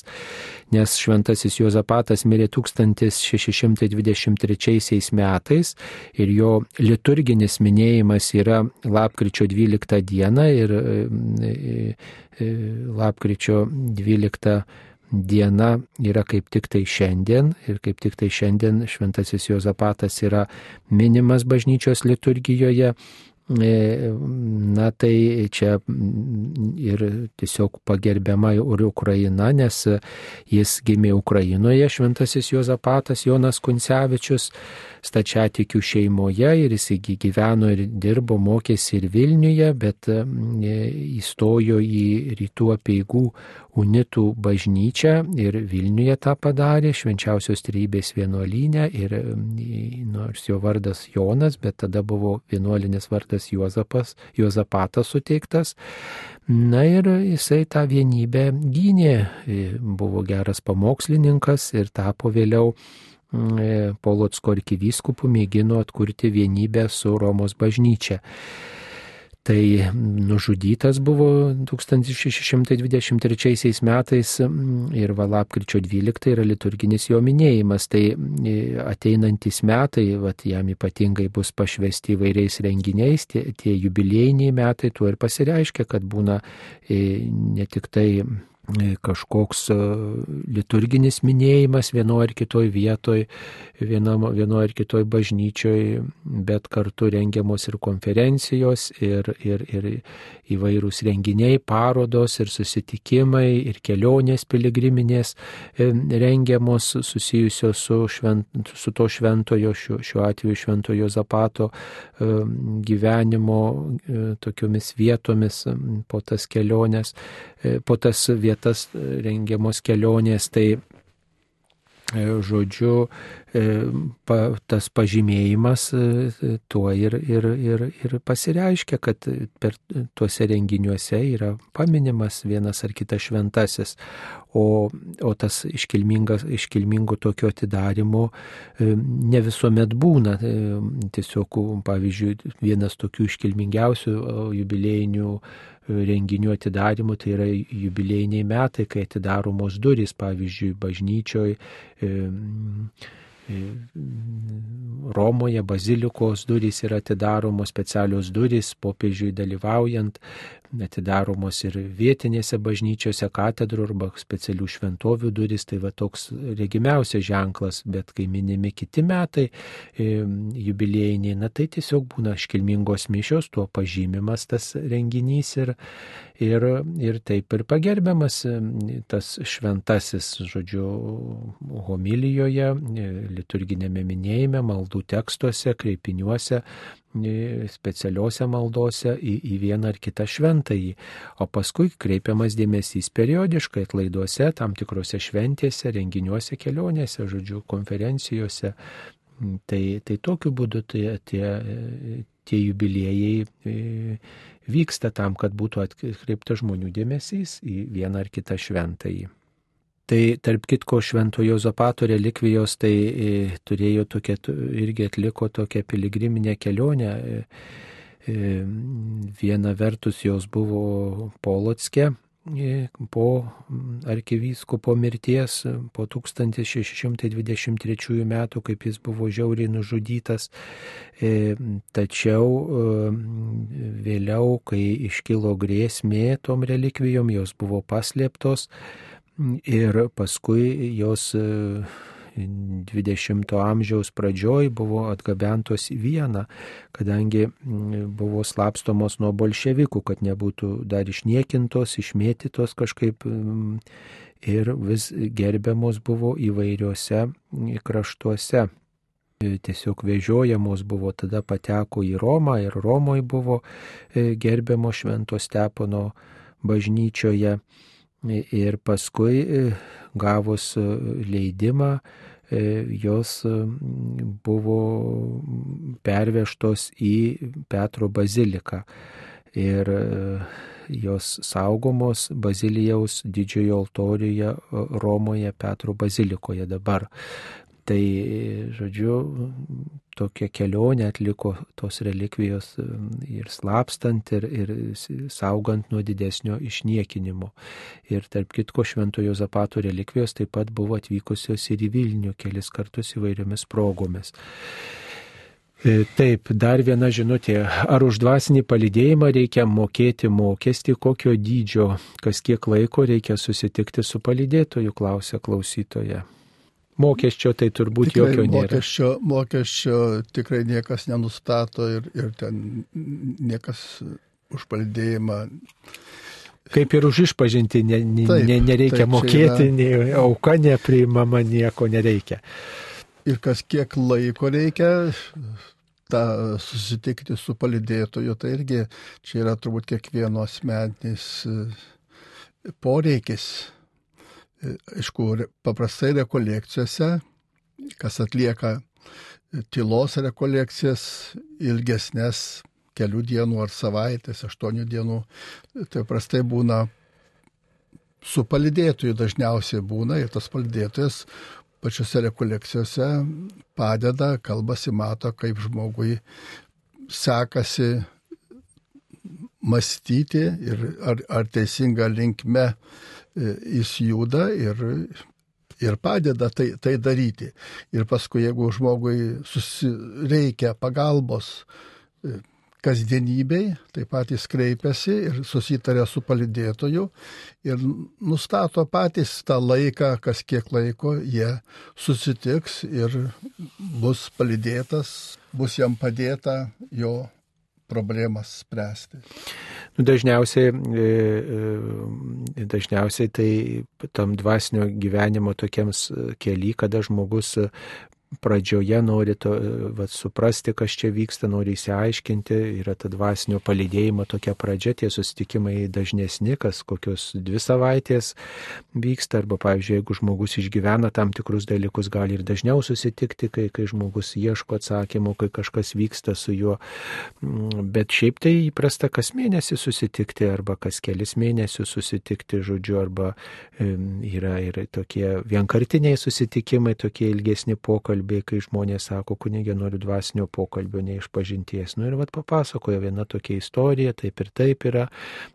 Nes šventasis Jozapatas mirė 1623 metais ir jo liturginis minėjimas yra lapkričio 12 dieną ir e, e, e, lapkričio 12 diena yra kaip tik tai šiandien ir kaip tik tai šiandien šventasis Jozapatas yra minimas bažnyčios liturgijoje. E, na tai čia ir tiesiog pagerbiama ir Ukraina, nes jis gimė Ukrainoje, šventasis Jozapatas Jonas Kuncevičius, stačiatikių šeimoje ir jis gyveno ir dirbo, mokėsi ir Vilniuje, bet e, įstojo į rytų apieigų unitų bažnyčią ir Vilniuje tą padarė, švenčiausios trybės vienuolynę ir nors jo vardas Jonas, bet tada buvo vienuolinės vardas Juozapas, Juozapatas suteiktas. Na ir jisai tą vienybę gynė, buvo geras pamokslininkas ir tapo vėliau Polotsko arkivyskupų mėgino atkurti vienybę su Romos bažnyčia. Tai nužudytas buvo 1623 metais ir va lapkričio 12 yra liturginis jo minėjimas. Tai ateinantys metai, va, jam ypatingai bus pašvesti įvairiais renginiais, tie, tie jubiliejiniai metai tuo ir pasireiškia, kad būna ne tik tai E, kažkoks e, liturginis minėjimas vienoje ar kitoje vietoje, vienoje ar kitoje bažnyčioje, bet kartu rengiamos ir konferencijos, ir, ir, ir įvairūs renginiai, parodos, ir susitikimai, ir kelionės piligriminės e, rengiamos susijusios su, švent, su to šventojo, šiuo, šiuo atveju šventojo Zapato gyvenimo tokiomis vietomis po tas keliones, po tas vietas vietas rengiamos kelionės, tai žodžiu, pa, tas pažymėjimas tuo ir, ir, ir, ir pasireiškia, kad per tuose renginiuose yra paminimas vienas ar kitas šventasis, o, o tas iškilmingo tokio atidarimo ne visuomet būna. Tiesiog, pavyzdžiui, vienas tokių iškilmingiausių jubiliejinių renginių atidarimų, tai yra jubiliejiniai metai, kai atidaromos durys, pavyzdžiui, bažnyčioj. E, Romoje bazilikos durys yra atidaromos specialios durys, popiežiui dalyvaujant, atidaromos ir vietinėse bažnyčiose, katedrų arba specialių šventovių durys, tai va toks regimiausias ženklas, bet kai minimi kiti metai e, jubiliejiniai, na tai tiesiog būna iškilmingos mišios, tuo pažymimas tas renginys ir, ir, ir taip ir pagerbiamas e, tas šventasis, žodžiu, homilijoje, e, liturginėme minėjime, maldų tekstuose, kreipiniuose, specialiuose maldose į, į vieną ar kitą šventąjį, o paskui kreipiamas dėmesys periodiškai atlaiduose, tam tikrose šventėse, renginiuose, kelionėse, žodžiu, konferencijose. Tai, tai tokiu būdu tai, tie, tie jubiliejai e, vyksta tam, kad būtų atkreipta žmonių dėmesys į vieną ar kitą šventąjį. Tai tarp kitko Šventojo Zapato relikvijos tai e, turėjo tokia, irgi atliko tokią piligriminę kelionę. E, e, viena vertus jos buvo Polotske po arkivyskupo mirties, po 1623 metų, kaip jis buvo žiauriai nužudytas. Tačiau vėliau, kai iškilo grėsmė tom relikvijom, jos buvo paslėptos ir paskui jos 20-ojo e, amžiaus pradžioj buvo atgabentos į Vieną, kadangi buvo slapstomos nuo bolševikų, kad nebūtų dar išniekintos, išmėtytos kažkaip ir vis gerbiamos buvo įvairiuose kraštuose. E, tiesiog vežiojamos buvo, tada pateko į Romą ir Romoje buvo e, gerbiamo Švento Stepono bažnyčioje ir paskui e, gavus e, leidimą e, jos buvo pervežtos į Petro baziliką. Ir jos saugomos Bazilijaus didžiojo altorijoje Romoje Petro bazilikoje dabar. Tai, žodžiu, tokią kelionę atliko tos relikvijos um, ir slapstant, ir, ir saugant nuo didesnio išniekinimo. Ir tarp kitko Šventojo Zapato relikvijos taip pat buvo atvykusios ir į Vilnių kelis kartus įvairiomis progomis. E, taip, dar viena žinutė. Ar už dvasinį palidėjimą reikia mokėti mokestį, kokio dydžio, kas kiek laiko reikia susitikti su palidėtoju, klausia klausytoja. Mokesčio tai turbūt tikrai jokio nėra. Mokesčio, mokesčio tikrai niekas nenustato ir, ir ten niekas už paldėjimą. Kaip ir už išpažinti ne, ne, taip, ne, nereikia taip, mokėti, yra... nei auka nepriimama, nieko nereikia. Ir kas kiek laiko reikia tą susitikti su palidėtoju, tai irgi čia yra turbūt kiekvieno asmeninis poreikis aišku, paprastai rekolekcijose, kas atlieka tylos rekolekcijas ilgesnės kelių dienų ar savaitės, aštuonių dienų, tai prastai būna su palidėtoju dažniausiai būna ir tas palidėtojas pačiose rekolekcijose padeda, kalbasi, mato, kaip žmogui sekasi mąstyti ir ar, ar teisinga linkme jis juda ir, ir padeda tai, tai daryti. Ir paskui, jeigu žmogui reikia pagalbos e, kasdienybei, tai patys kreipiasi ir susitarė su palidėtoju ir nustato patys tą laiką, kas kiek laiko jie susitiks ir bus palidėtas, bus jam padėta jo problemas spręsti. Nu, dažniausiai, e, e, dažniausiai tai tam dvasinio gyvenimo tokiems keli, kada žmogus pradžioje nori to, va, suprasti, kas čia vyksta, nori įsiaiškinti, yra ta dvasinio palydėjimo tokia pradžia, tie susitikimai dažnesni, kas kokios dvi savaitės vyksta, arba, pavyzdžiui, jeigu žmogus išgyvena tam tikrus dalykus, gali ir dažniau susitikti, kai, kai žmogus ieško atsakymų, kai kažkas vyksta su juo, mm, bet šiaip tai įprasta kas mėnesį susitikti, arba kas kelis mėnesius susitikti, žodžiu, arba yra ir tokie vienkartiniai susitikimai, tokie ilgesni pokalbiai, kai žmonės sako, kunigė noriu dvasinio pokalbio, ne iš pažinties. Nu ir vad papasakojo viena tokia istorija, taip ir taip yra,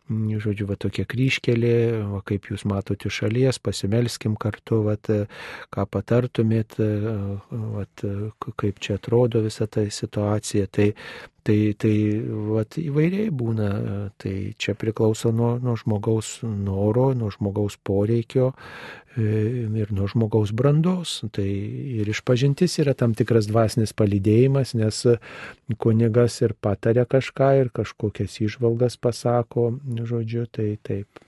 žodžiu, va tokia kryškelė, va, kaip jūs matote šalies, pasimelskim kartu, va, ką patartumėt, va, kaip čia atrodo visa ta situacija. Tai Tai, tai vat, įvairiai būna, tai čia priklauso nuo, nuo žmogaus noro, nuo žmogaus poreikio ir nuo žmogaus brandos. Tai ir išpažintis yra tam tikras dvasinis palydėjimas, nes kunigas ir patarė kažką ir kažkokias išvalgas pasako, žodžiu, tai taip.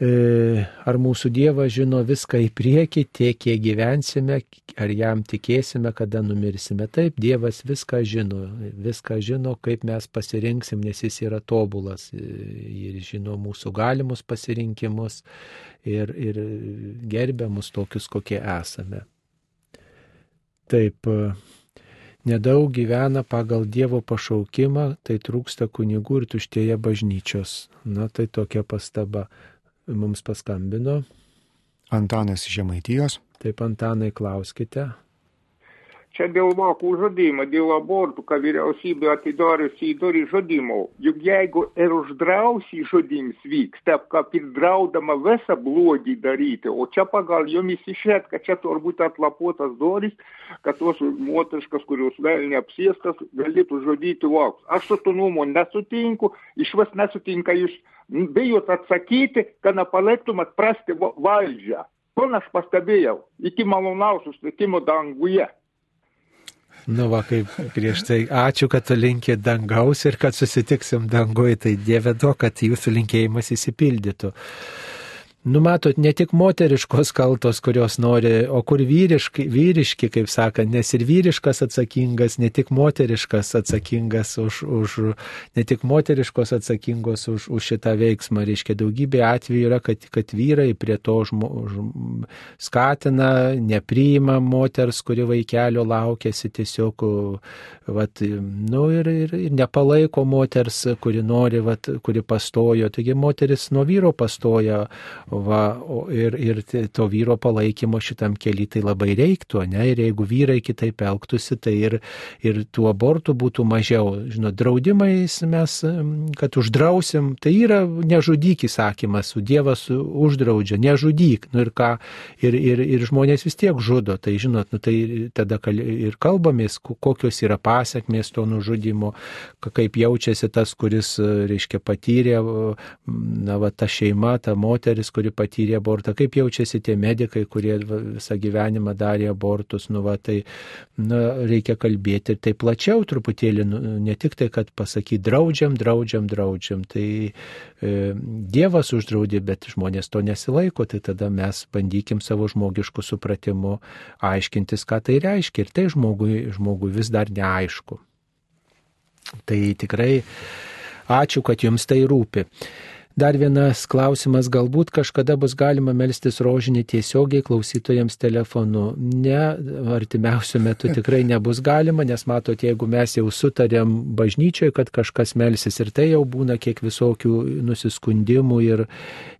E, ar mūsų Dievas žino viską į priekį, tiek kiek gyvensime, ar jam tikėsime, kada numirsime. Taip, Dievas viską žino, viską žino, kaip mes pasirinksim, nes jis yra tobulas e, ir žino mūsų galimus pasirinkimus ir, ir gerbia mus tokius, kokie esame. Taip, nedaug gyvena pagal Dievo pašaukimą, tai trūksta kunigų ir tuštėja bažnyčios. Na, tai tokia pastaba mums paskambino. Antanas iš Žemaitijos. Taip, Antanai, klauskite. Čia dėl vakų žudimo, dėl abortų, ką vyriausybė atidariusi įdori žudimo. Juk jeigu ir uždrausi žudims vyksta, kaip ir draudama visą blogį daryti, o čia pagal jomis išėt, kad čia turbūt atlapuotas doris, kad tos moteriškas, kurios vėl neapsiestas, galėtų žudyti vakus. Aš su tu nuomonė nesutinku, iš vis nesutinka jūs bijot atsakyti, kad nepaliktumėt prasti valdžią. Kur aš pastebėjau, iki malonaus susitikimo danguje. Nu, va, kaip prieš tai, ačiū, kad linkė dangaus ir kad susitiksim dangui, tai Dieve to, kad jūsų linkėjimas įsipildytų. Numatot, ne tik moteriškos kaltos, kurios nori, o kur vyriški, vyriški, kaip sakant, nes ir vyriškas atsakingas, ne tik moteriškas atsakingas už, už ne tik moteriškos atsakingos už, už šitą veiksmą. Reiškia, daugybė atvejų yra, kad, kad vyrai prie to žmo, žm, skatina, nepriima moters, kuri vaikelio laukėsi tiesiog, vat, nu, ir, ir, ir nepalaiko moters, kuri nori, vat, kuri pastojo. Taigi moteris nuo vyro pastoja Va, ir, ir to vyro palaikymo šitam keliui tai labai reiktų, ne? Ir jeigu vyrai kitaip elgtųsi, tai ir, ir tų abortų būtų mažiau. Žinot, draudimais mes, kad uždrausim, tai yra nežudyk įsakymas, Dievas uždraudžia, nežudyk. Nu ir ką, ir, ir, ir žmonės vis tiek žudo, tai žinot, nu, tai tada ir kalbamės, kokios yra pasiekmės to nužudimo, kaip jaučiasi tas, kuris, reiškia, patyrė, na, va, ta šeima, ta moteris, kuri patyrė abortą, kaip jaučiasi tie medikai, kurie visą gyvenimą darė abortus, nu va, tai na, reikia kalbėti ir tai plačiau truputėlį, nu, ne tik tai, kad pasakyti draudžiam, draudžiam, draudžiam, tai e, Dievas uždraudė, bet žmonės to nesilaiko, tai tada mes bandykim savo žmogiškų supratimu aiškintis, ką tai reiškia. Ir tai žmogui, žmogui vis dar neaišku. Tai tikrai ačiū, kad jums tai rūpi. Dar vienas klausimas, galbūt kažkada bus galima melstis rožinį tiesiogiai klausytojams telefonu. Ne, artimiausiu metu tikrai nebus galima, nes matot, jeigu mes jau sutarėm bažnyčioje, kad kažkas melsis ir tai jau būna kiek visokių nusiskundimų ir,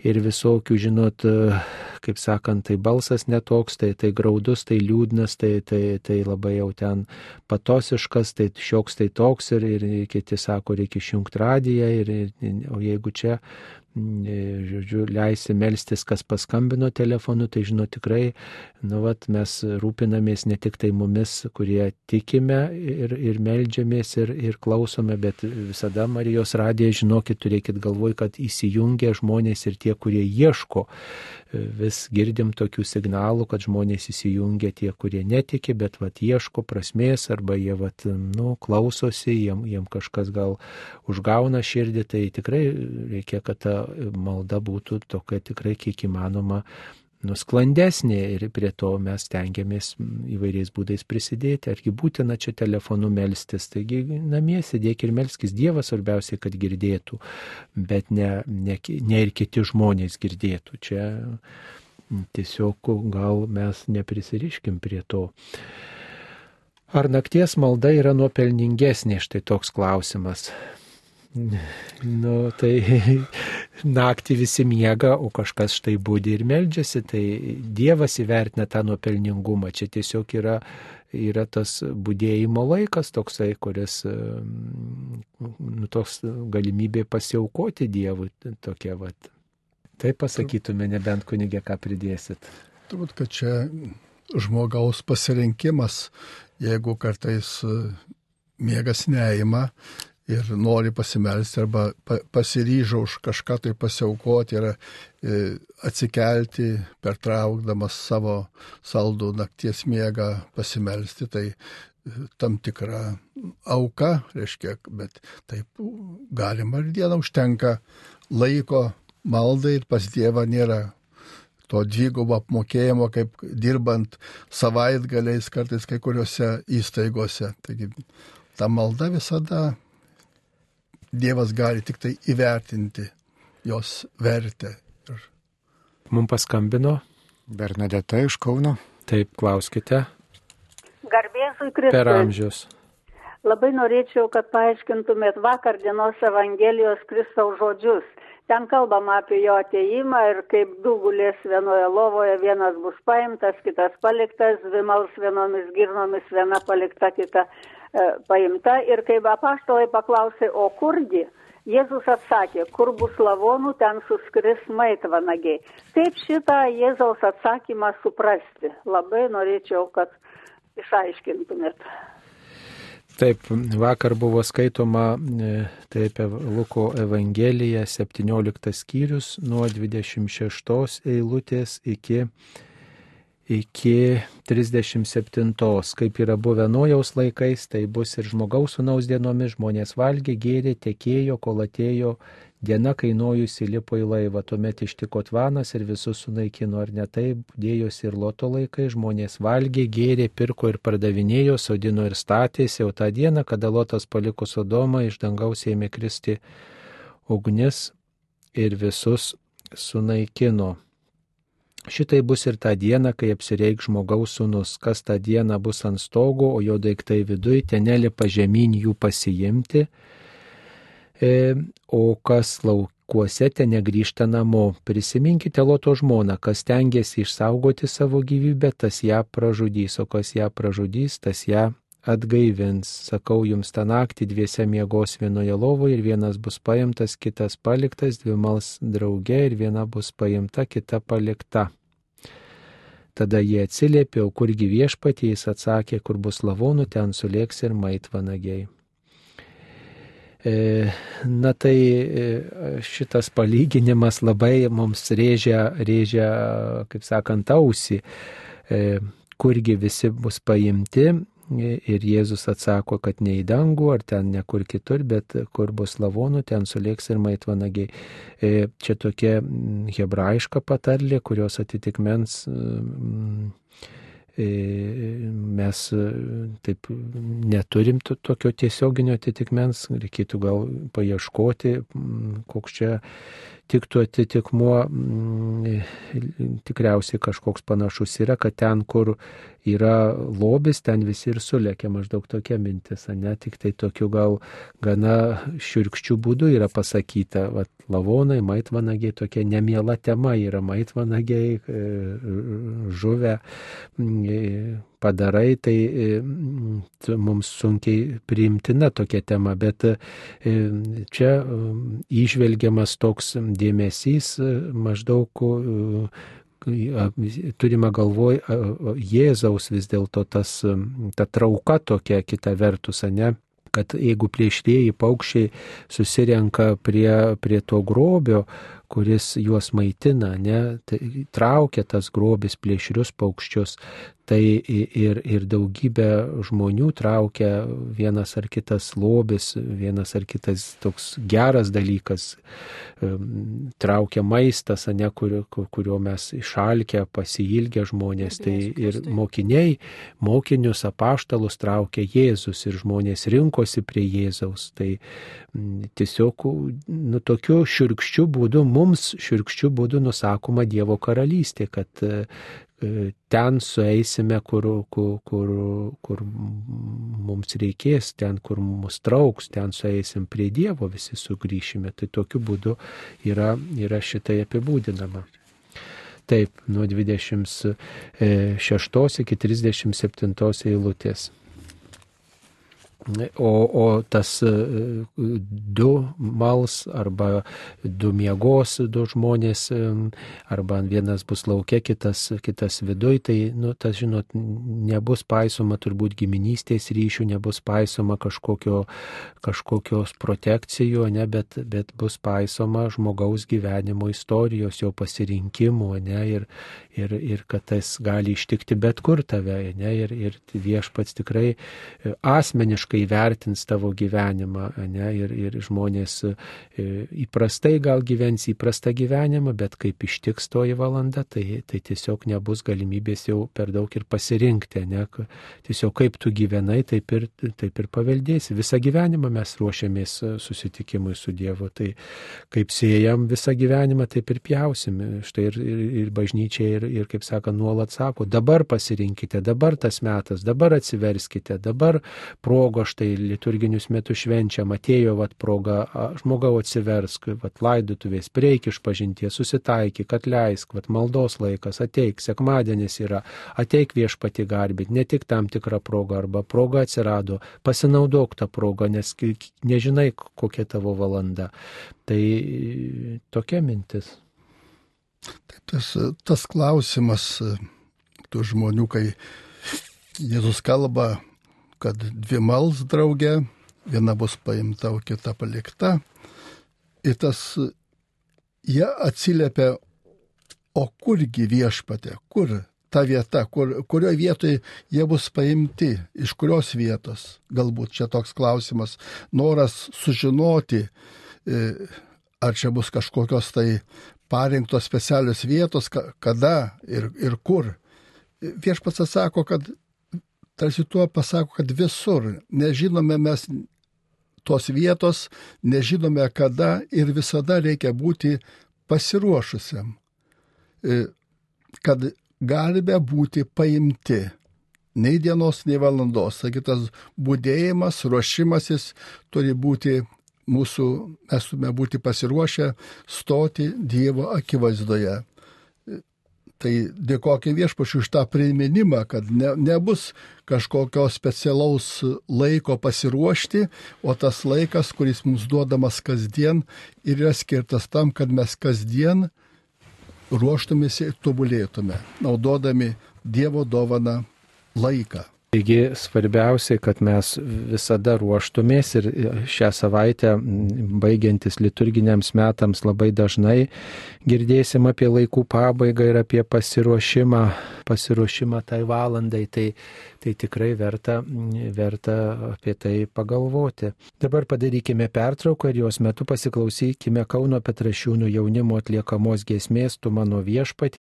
ir visokių, žinot, kaip sakant, tai balsas netoks, tai, tai graudus, tai liūdnas, tai, tai, tai labai jau ten patosiškas, tai šioks tai toks ir, ir kiti sako, reikia išjungti radiją, ir, ir, o jeigu čia žodžiu, leisi melstis, kas paskambino telefonu, tai žinau tikrai, nu, vat, mes rūpinamės ne tik tai mumis, kurie tikime ir, ir melžiamės ir, ir klausome, bet visada Marijos radiją, žinokit, turėkit galvoj, kad įsijungia žmonės ir tie, kurie ieško. Vis girdim tokių signalų, kad žmonės įsijungia tie, kurie netiki, bet vat, ieško prasmės arba jie vat, nu, klausosi, jiem, jiem kažkas gal užgauna širdį, tai tikrai reikia, kad ta malda būtų tokia tikrai kiek įmanoma nusklandesnė ir prie to mes tengiamės įvairiais būdais prisidėti. Argi būtina čia telefonu melstis, taigi namie sėdėk ir melskis Dievas svarbiausiai, kad girdėtų, bet ne, ne, ne ir kiti žmonės girdėtų. Čia tiesiog gal mes neprisiriškim prie to. Ar nakties malda yra nuopelningesnė, štai toks klausimas. Nu, tai naktį visi miega, o kažkas štai būdi ir meldžiasi, tai Dievas įvertina tą nuopelningumą. Čia tiesiog yra, yra tas būdėjimo laikas toksai, kuris, nu, toks galimybė pasiaukoti Dievui tokia vat. Tai pasakytume, nebent kunigė, ką pridėsit. Turbūt, kad čia žmogaus pasirinkimas jeigu kartais e, miegas neima ir nori pasimelsti arba pasiryžo už kažką tai pasiaukoti ir e, atsikelti, pertraukdamas savo saldų nakties miegą pasimelsti, tai e, tam tikra auka, reiškia, bet taip galima ir dieną užtenka laiko maldai ir pas Dievą nėra to dvigubo apmokėjimo, kaip dirbant savaitgaliais kartais kai kuriuose įstaigose. Taigi ta malda visada Dievas gali tik tai įvertinti jos vertę. Ir... Mums paskambino Bernadeta iš Kauno. Taip, klauskite. Garbėsui Kristui. Per amžius. Labai norėčiau, kad paaiškintumėt vakar dienos Evangelijos Kristaus žodžius ten kalbama apie jo ateimą ir kaip du gulės vienoje lovoje, vienas bus paimtas, kitas paliktas, dvi mals vienomis girnomis, viena palikta, kita paimta. Ir kaip apaštalai paklausė, o kurgi? Jėzus atsakė, kur bus lavonų, ten suskris maitvanagiai. Kaip šitą Jėzaus atsakymą suprasti? Labai norėčiau, kad išaiškintumėt. Taip, vakar buvo skaitoma e, taip Luko Evangelija 17 skyrius nuo 26 eilutės iki, iki 37. Kaip yra buvę nuojaus laikais, tai bus ir žmogaus sunaus dienomis žmonės valgė, gėrė, tekėjo, kol atėjo Diena kainojusi lipo į laivą, tuomet ištiko tvanas ir visus sunaikino, ar ne taip, dėjosi ir loto laikai, žmonės valgė, gėrė, pirko ir pardavinėjo, sodino ir statėsi, o tą dieną, kada lotas paliko Sodomą, iš dangaus ėmė kristi ugnis ir visus sunaikino. Šitai bus ir tą dieną, kai apsireik žmogaus sunus, kas tą dieną bus ant stogo, o jo daiktai viduje, tenelį pažemyn jų pasiimti. E, o kas laukuose ten negrįžta namo. Prisiminkite Loto žmoną, kas tengiasi išsaugoti savo gyvybę, tas ją pražudys, o kas ją pražudys, tas ją atgaivins. Sakau jums tą naktį dviese miegos vienoje lovoje ir vienas bus paimtas, kitas paliktas, dvi mals drauge ir viena bus paimta, kita palikta. Tada jie atsiliepė, o kurgi viešpatie jis atsakė, kur bus lavonų, ten sulėks ir maitvanagiai. E, na tai e, šitas palyginimas labai mums rėžia, rėžia kaip sakant, ausį, e, kurgi visi bus paimti. Ir Jėzus atsako, kad ne į dangų ar ten ne kur kitur, bet kur bus lavonų, ten sulėks ir maitvanagiai. Čia tokia hebrajiška patarlė, kurios atitikmens E, mes e, taip neturim tokio tiesioginio atitikmens, reikėtų gal paieškoti, koks čia tiktų atitikmuo, tikriausiai kažkoks panašus yra, kad ten, kur yra lobis, ten visi ir sulėkia, maždaug tokia mintis, ne tik tai tokiu gal gana širkščių būdų yra pasakyta, vat, lavonai, maitvanagiai, tokia nemiela tema yra maitvanagiai, e, žuvę padarai, tai e, mums sunkiai priimtina tokia tema, bet e, čia išvelgiamas toks dėmesys maždaug turime galvoj Jėzaus vis dėlto tas, ta trauka tokia kita vertus, ne? kad jeigu plėšrėjai paukščiai susirenka prie, prie to grobio, kuris juos maitina, ne, tai traukia tas grobis plėšrius paukščius, tai ir, ir daugybė žmonių traukia vienas ar kitas lobis, vienas ar kitas toks geras dalykas, traukia maistas, ne, kurio, kurio mes išalkę, pasilgę žmonės. Tai ir mokiniai, mokinius apaštalus traukia Jėzus ir žmonės rinkosi prie Jėzaus. Tai tiesiog nu, tokiu širkščiu būdu, mums širkščiu būdu nusakoma Dievo karalystė, kad ten sueisime, kur, kur, kur, kur mums reikės, ten, kur mus trauks, ten sueisim prie Dievo, visi sugrįšime. Tai tokiu būdu yra, yra šitai apibūdinama. Taip, nuo 26 iki 37 eilutės. O, o tas e, du mals arba du miegos du žmonės, e, arba vienas bus laukia, kitas, kitas viduj, tai, nu, tas, žinot, nebus paisoma turbūt giminystės ryšių, nebus paisoma kažkokio, kažkokios protekcijų, ne, bet, bet bus paisoma žmogaus gyvenimo istorijos, jo pasirinkimų, ne, ir, ir, ir kad tas gali ištikti bet kur tave, ne, ir, ir viešpats tikrai e, asmeniškai vertins tavo gyvenimą, ne, ir, ir žmonės e, įprastai gal gyvens įprastą gyvenimą, bet kaip ištiks toji valanda, tai, tai tiesiog nebus galimybės jau per daug ir pasirinkti, ne, tiesiog kaip tu gyvenai, taip ir, taip ir paveldėsi. Visą gyvenimą mes ruošiamės e, susitikimui su Dievu, tai kaip siejam visą gyvenimą, taip ir pjausim. Štai ir, ir, ir bažnyčia, ir, ir kaip sako, nuolat sako, dabar pasirinkite, dabar tas metas, dabar atsiverskite, dabar progo štai liturginius metus švenčiam, atėjo vat proga, žmogau atsiversk, vat laidutuvės, prieik iš pažinties, susitaikyk, atleisk, vat maldos laikas, ateik, sekmadienis yra, ateik viešpati garbit, ne tik tam tikrą progą, arba proga atsirado, pasinaudok tą progą, nes nežinai, kokia tavo valanda. Tai tokia mintis. Tai tas, tas klausimas tų žmonių, kai Jėzus kalba, kad dvi mals draugė, viena bus paimta, o kita palikta. Ir tas, jie atsiliepia, o kurgi viešpatė, kur ta vieta, kur, kurioje vietoje jie bus paimti, iš kurios vietos. Galbūt čia toks klausimas, noras sužinoti, e, ar čia bus kažkokios tai parinktos specialios vietos, kada ir, ir kur. Viešpats atsako, kad tarsi tuo pasako, kad visur nežinome mes tos vietos, nežinome kada ir visada reikia būti pasiruošusiam, e, kad galime būti paimti. Nei dienos, nei valandos. Taigi tas būdėjimas, ruošimasis turi būti mūsų, mes turime būti pasiruošę stoti Dievo akivaizdoje. Tai dėkojame viešpačiu už tą priminimą, kad ne, nebus kažkokio specialaus laiko pasiruošti, o tas laikas, kuris mums duodamas kasdien, yra skirtas tam, kad mes kasdien ruoštumėsi ir tobulėtume, naudodami Dievo dovaną laiką. Taigi svarbiausia, kad mes visada ruoštumės ir šią savaitę, baigiantis liturginiams metams, labai dažnai girdėsim apie laikų pabaigą ir apie pasiruošimą, pasiruošimą tai valandai. Tai, tai tikrai verta, verta apie tai pagalvoti. Dabar padarykime pertrauką ir jos metu pasiklausykime Kauno Petrašiūnų jaunimo atliekamos giesmės Tu mano viešpat.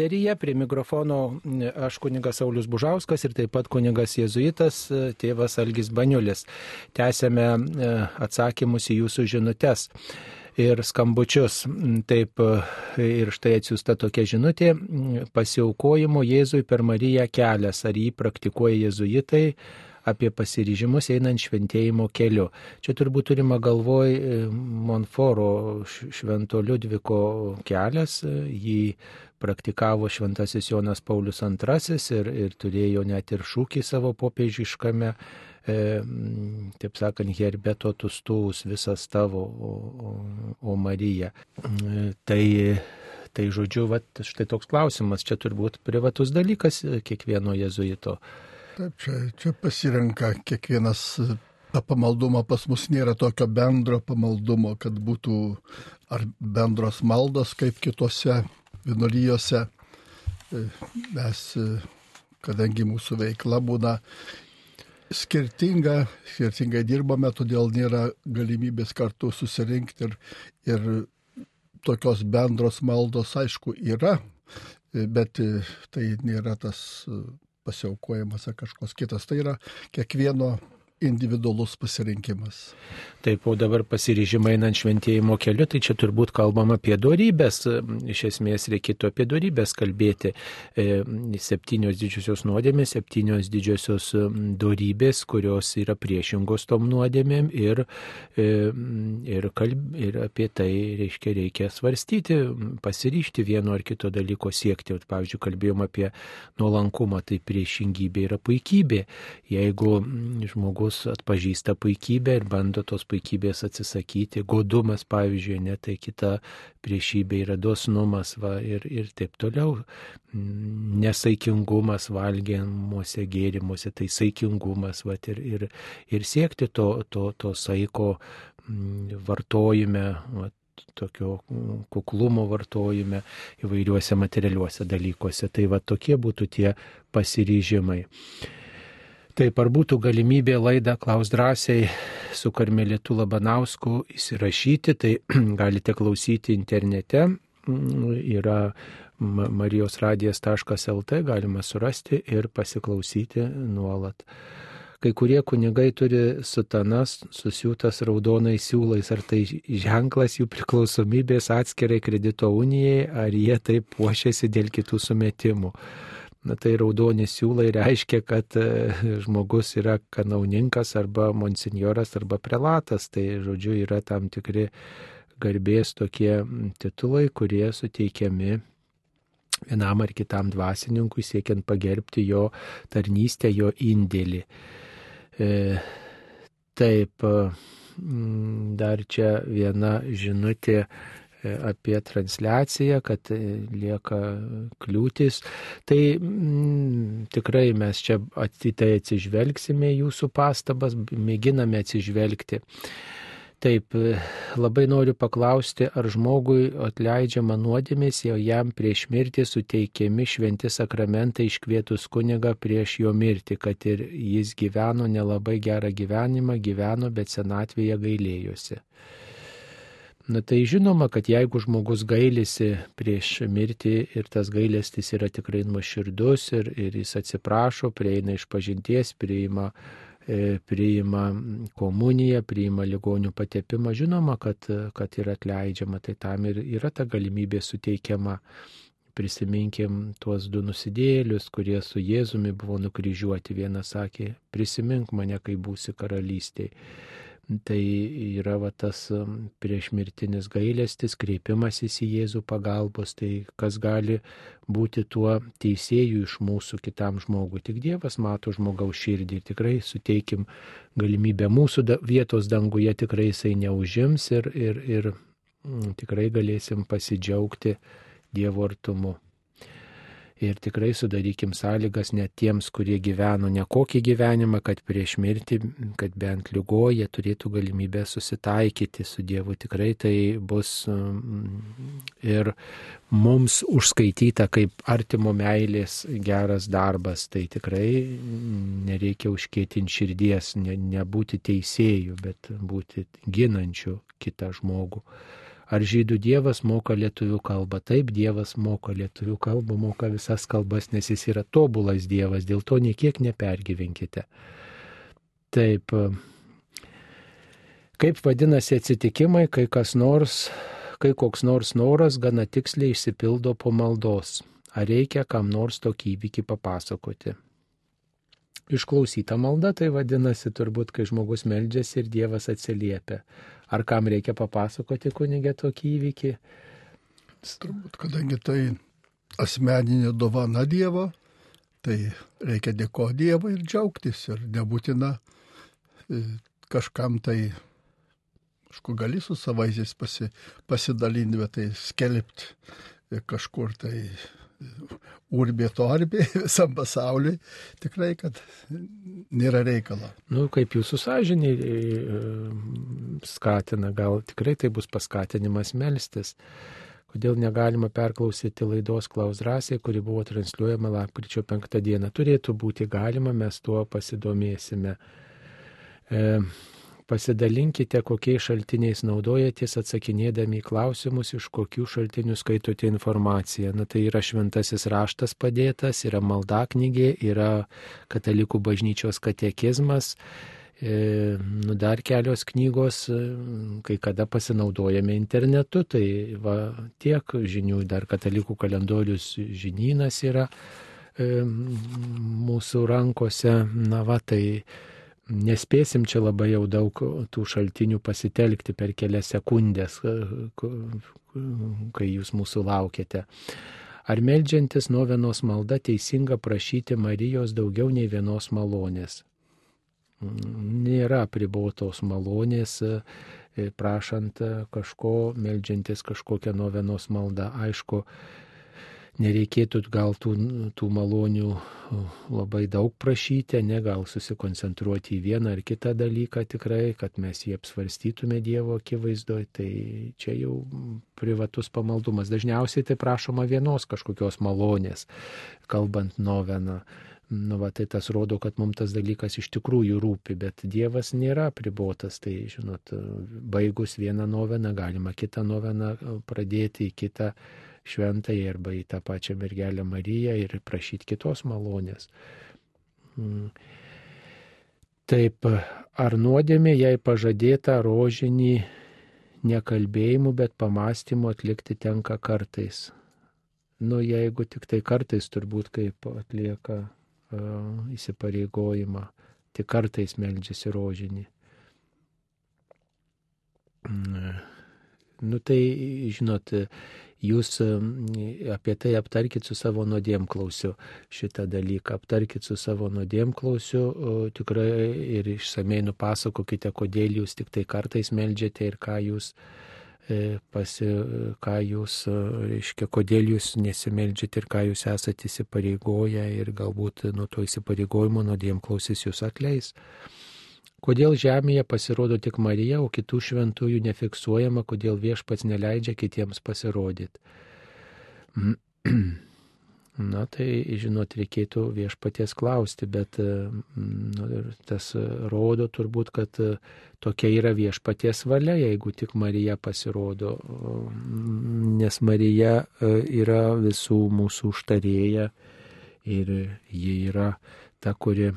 Eteryje. Prie mikrofono aš kunigas Saulis Bužauskas ir taip pat kunigas Jėzuitas tėvas Algis Baniulis. Tęsėme e, atsakymus į jūsų žinutės ir skambučius. Taip ir štai atsiųsta tokia žinutė - pasiaukojimo Jėzui per Mariją kelias. Ar jį praktikuoja jėzuitai? apie pasiryžimus einant šventėjimo keliu. Čia turbūt turima galvoj e, Monforo švento Liudviko kelias, e, jį praktikavo šventasis Jonas Paulius II ir, ir turėjo net ir šūkį savo popiežiškame e, taip sakant, herbeto tustus visas tavo, o, o, o Marija. Tai, tai žodžiu, vat, štai toks klausimas, čia turbūt privatus dalykas kiekvieno jezuito. Taip, čia, čia pasirenka kiekvienas pamaldumo pas mus nėra tokio bendro pamaldumo, kad būtų ar bendros maldos kaip kitose vienolyjose. Mes, kadangi mūsų veikla būna skirtinga, skirtingai dirbame, todėl nėra galimybės kartu susirinkti ir, ir tokios bendros maldos, aišku, yra, bet tai nėra tas pasiaukojimas ar kažkoks kitas. Tai yra kiekvieno individualus pasirinkimas. Taip, o dabar pasiryžimai einant šventėjimo keliu, tai čia turbūt kalbam apie darybės, iš esmės reikėtų apie darybės kalbėti. E, septynios didžiosios nuodėmės, septynios didžiosios darybės, kurios yra priešingos tom nuodėmėm ir, e, ir, kalb, ir apie tai, reiškia, reikia svarstyti, pasiryšti vieno ar kito dalyko siekti. Pavyzdžiui, kalbėjom apie nuolankumą, tai priešingybė yra puikybė. Jeigu žmogus žmogus atpažįsta puikybę ir bando tos puikybės atsisakyti. Godumas, pavyzdžiui, ne tai kita priešybė yra dosnumas va, ir, ir taip toliau. Nesaikingumas valgiamuose gėrimuose, tai saikingumas va, ir, ir, ir siekti to, to, to saiko vartojime. Va, tokio kuklumo vartojime įvairiuose materialiuose dalykuose. Tai va tokie būtų tie pasiryžimai. Taip, ar būtų galimybė laidą Klaus drąsiai su Karmelitu Labanausku įsirašyti, tai galite klausyti internete. Yra marijosradijas.lt, galima surasti ir pasiklausyti nuolat. Kai kurie kunigai turi sutanas susiūtas raudonai siūlais, ar tai ženklas jų priklausomybės atskirai kredito unijai, ar jie taip puošiasi dėl kitų sumetimų. Na tai raudoni siūlai reiškia, kad e, žmogus yra kanauninkas arba monsinjoras arba prelatas. Tai žodžiu yra tam tikri garbės tokie titulai, kurie suteikiami vienam ar kitam dvasininkui siekiant pagerbti jo tarnystę, jo indėlį. E, taip, dar čia viena žinutė E, apie transliaciją, kad e, lieka kliūtis. Tai m, mm, tikrai mes čia į tai atsižvelgsime jūsų pastabas, mėginame atsižvelgti. Taip, e, labai noriu paklausti, ar žmogui atleidžiama nuodėmės, jau jam prieš mirtį suteikiami šventi sakramentai iškvietus kuniga prieš jo mirtį, kad ir jis gyveno nelabai gerą gyvenimą, gyveno, bet senatvėje gailėjosi. Na tai žinoma, kad jeigu žmogus gailisi prieš mirtį ir tas gailestis yra tikrai nuoširdus ir, ir jis atsiprašo, prieina iš pažinties, priima, e, priima komuniją, priima ligonių patepimą, žinoma, kad, kad yra atleidžiama, tai tam ir yra ta galimybė suteikiama. Prisiminkim tuos du nusidėlius, kurie su Jėzumi buvo nukryžiuoti. Vienas sakė, prisimink mane, kai būsi karalystėje Tai yra va, tas priešmirtinis gailestis, kreipimasis į Jėzų pagalbos, tai kas gali būti tuo teisėjų iš mūsų kitam žmogui. Tik Dievas mato žmogaus širdį ir tikrai suteikim galimybę mūsų vietos danguje tikrai jisai neužims ir, ir, ir tikrai galėsim pasidžiaugti Dievo artumu ir tikrai sudarykim sąlygas net tiems, kurie gyveno nekokį gyvenimą, kad prieš mirtį, kad bent lygoje turėtų galimybę susitaikyti su Dievu. Tikrai tai bus mm, ir mums užskaityta kaip artimo meilės geras darbas. Tai tikrai nereikia užkėtinti širdies, ne, nebūti teisėjų, bet būti ginančių kitą žmogų Ar žydų dievas moka lietuvių kalbą? Taip, dievas moka lietuvių kalbą, moka visas kalbas, nes jis yra tobulas dievas, dėl to niekiek nepergyvenkite. Taip, kaip vadinasi atsitikimai, kai kas nors, kai koks nors noras gana tiksliai išsipildo po maldos? Ar reikia kam nors tokį įvykį papasakoti? Išklausyta malda tai vadinasi turbūt, kai žmogus meldžiasi ir Dievas atsiliepia. Ar kam reikia papasakoti kunigė tokį įvykį? Turbūt, kadangi tai asmeninė dovana Dievo, tai reikia dėkoti Dievui ir džiaugtis ir nebūtina e, kažkam tai, aišku, gali su savaisiais pasi, pasidalinti, bet tai skelbti kažkur tai urbė torbė visam pasauliui, tikrai, kad nėra reikalo. Nu, kaip jūsų sąžinė e, skatina, gal tikrai tai bus paskatinimas melstis. Kodėl negalima perklausyti laidos Klaus Drąsiai, kuri buvo transliuojama lapkričio penktą dieną. Turėtų būti galima, mes tuo pasidomėsime. E, Pasidalinkite, kokiais šaltiniais naudojatės atsakinėdami į klausimus, iš kokių šaltinių skaitote informaciją. Na tai yra šventasis raštas padėtas, yra maldaknygė, yra katalikų bažnyčios katekizmas. E, nu, dar kelios knygos, e, kai kada pasinaudojame internetu, tai va, tiek žinių, dar katalikų kalendorius žinynas yra e, mūsų rankose, na va, tai nespėsim čia labai jau daug tų šaltinių pasitelkti per kelias sekundės, kai jūs mūsų laukiate. Ar melžiantis nuo vienos malda teisinga prašyti Marijos daugiau nei vienos malonės? Nėra pribotos malonės, prašant kažko, melžiantis kažkokią nuo vienos maldą. Aišku, nereikėtų gal tų, tų malonių labai daug prašyti, ne gal susikoncentruoti į vieną ar kitą dalyką tikrai, kad mes jį apsvarstytume Dievo akivaizdoje, tai čia jau privatus pamaldumas. Dažniausiai tai prašoma vienos kažkokios malonės, kalbant noveną. Nu, va, tai tas rodo, kad mums tas dalykas iš tikrųjų rūpi, bet Dievas nėra pribotas. Tai, žinot, baigus vieną noveną galima kitą noveną pradėti, kitą šventai arba į tą pačią mergelę Mariją ir prašyti kitos malonės. Mm. Taip, ar nuodėmė jai pažadėta rožinį nekalbėjimu, bet pamastymu atlikti tenka kartais. Nu, jeigu tik tai kartais turbūt kaip atlieka uh, įsipareigojimą, tik kartais meldžiasi rožinį. Mm. Nu tai, žinot, jūs apie tai aptarkit su savo nuodėmklausiu šitą dalyką, aptarkit su savo nuodėmklausiu, tikrai ir išsamei nupasakokite, kodėl jūs tik tai kartais melžiate ir ką jūs e, pasi, ką jūs, reiškia, kodėl jūs nesimeldžiate ir ką jūs esate įsipareigoję ir galbūt nuo to įsipareigojimo nuodėmklausis jūs atleis. Kodėl žemėje pasirodo tik Marija, o kitų šventųjų nefiksuojama, kodėl viešpats neleidžia kitiems pasirodyti. Na tai, žinot, reikėtų viešpaties klausti, bet nu, tas rodo turbūt, kad tokia yra viešpaties valia, jeigu tik Marija pasirodo, nes Marija e, yra visų mūsų užtarėja ir ji yra ta, kuri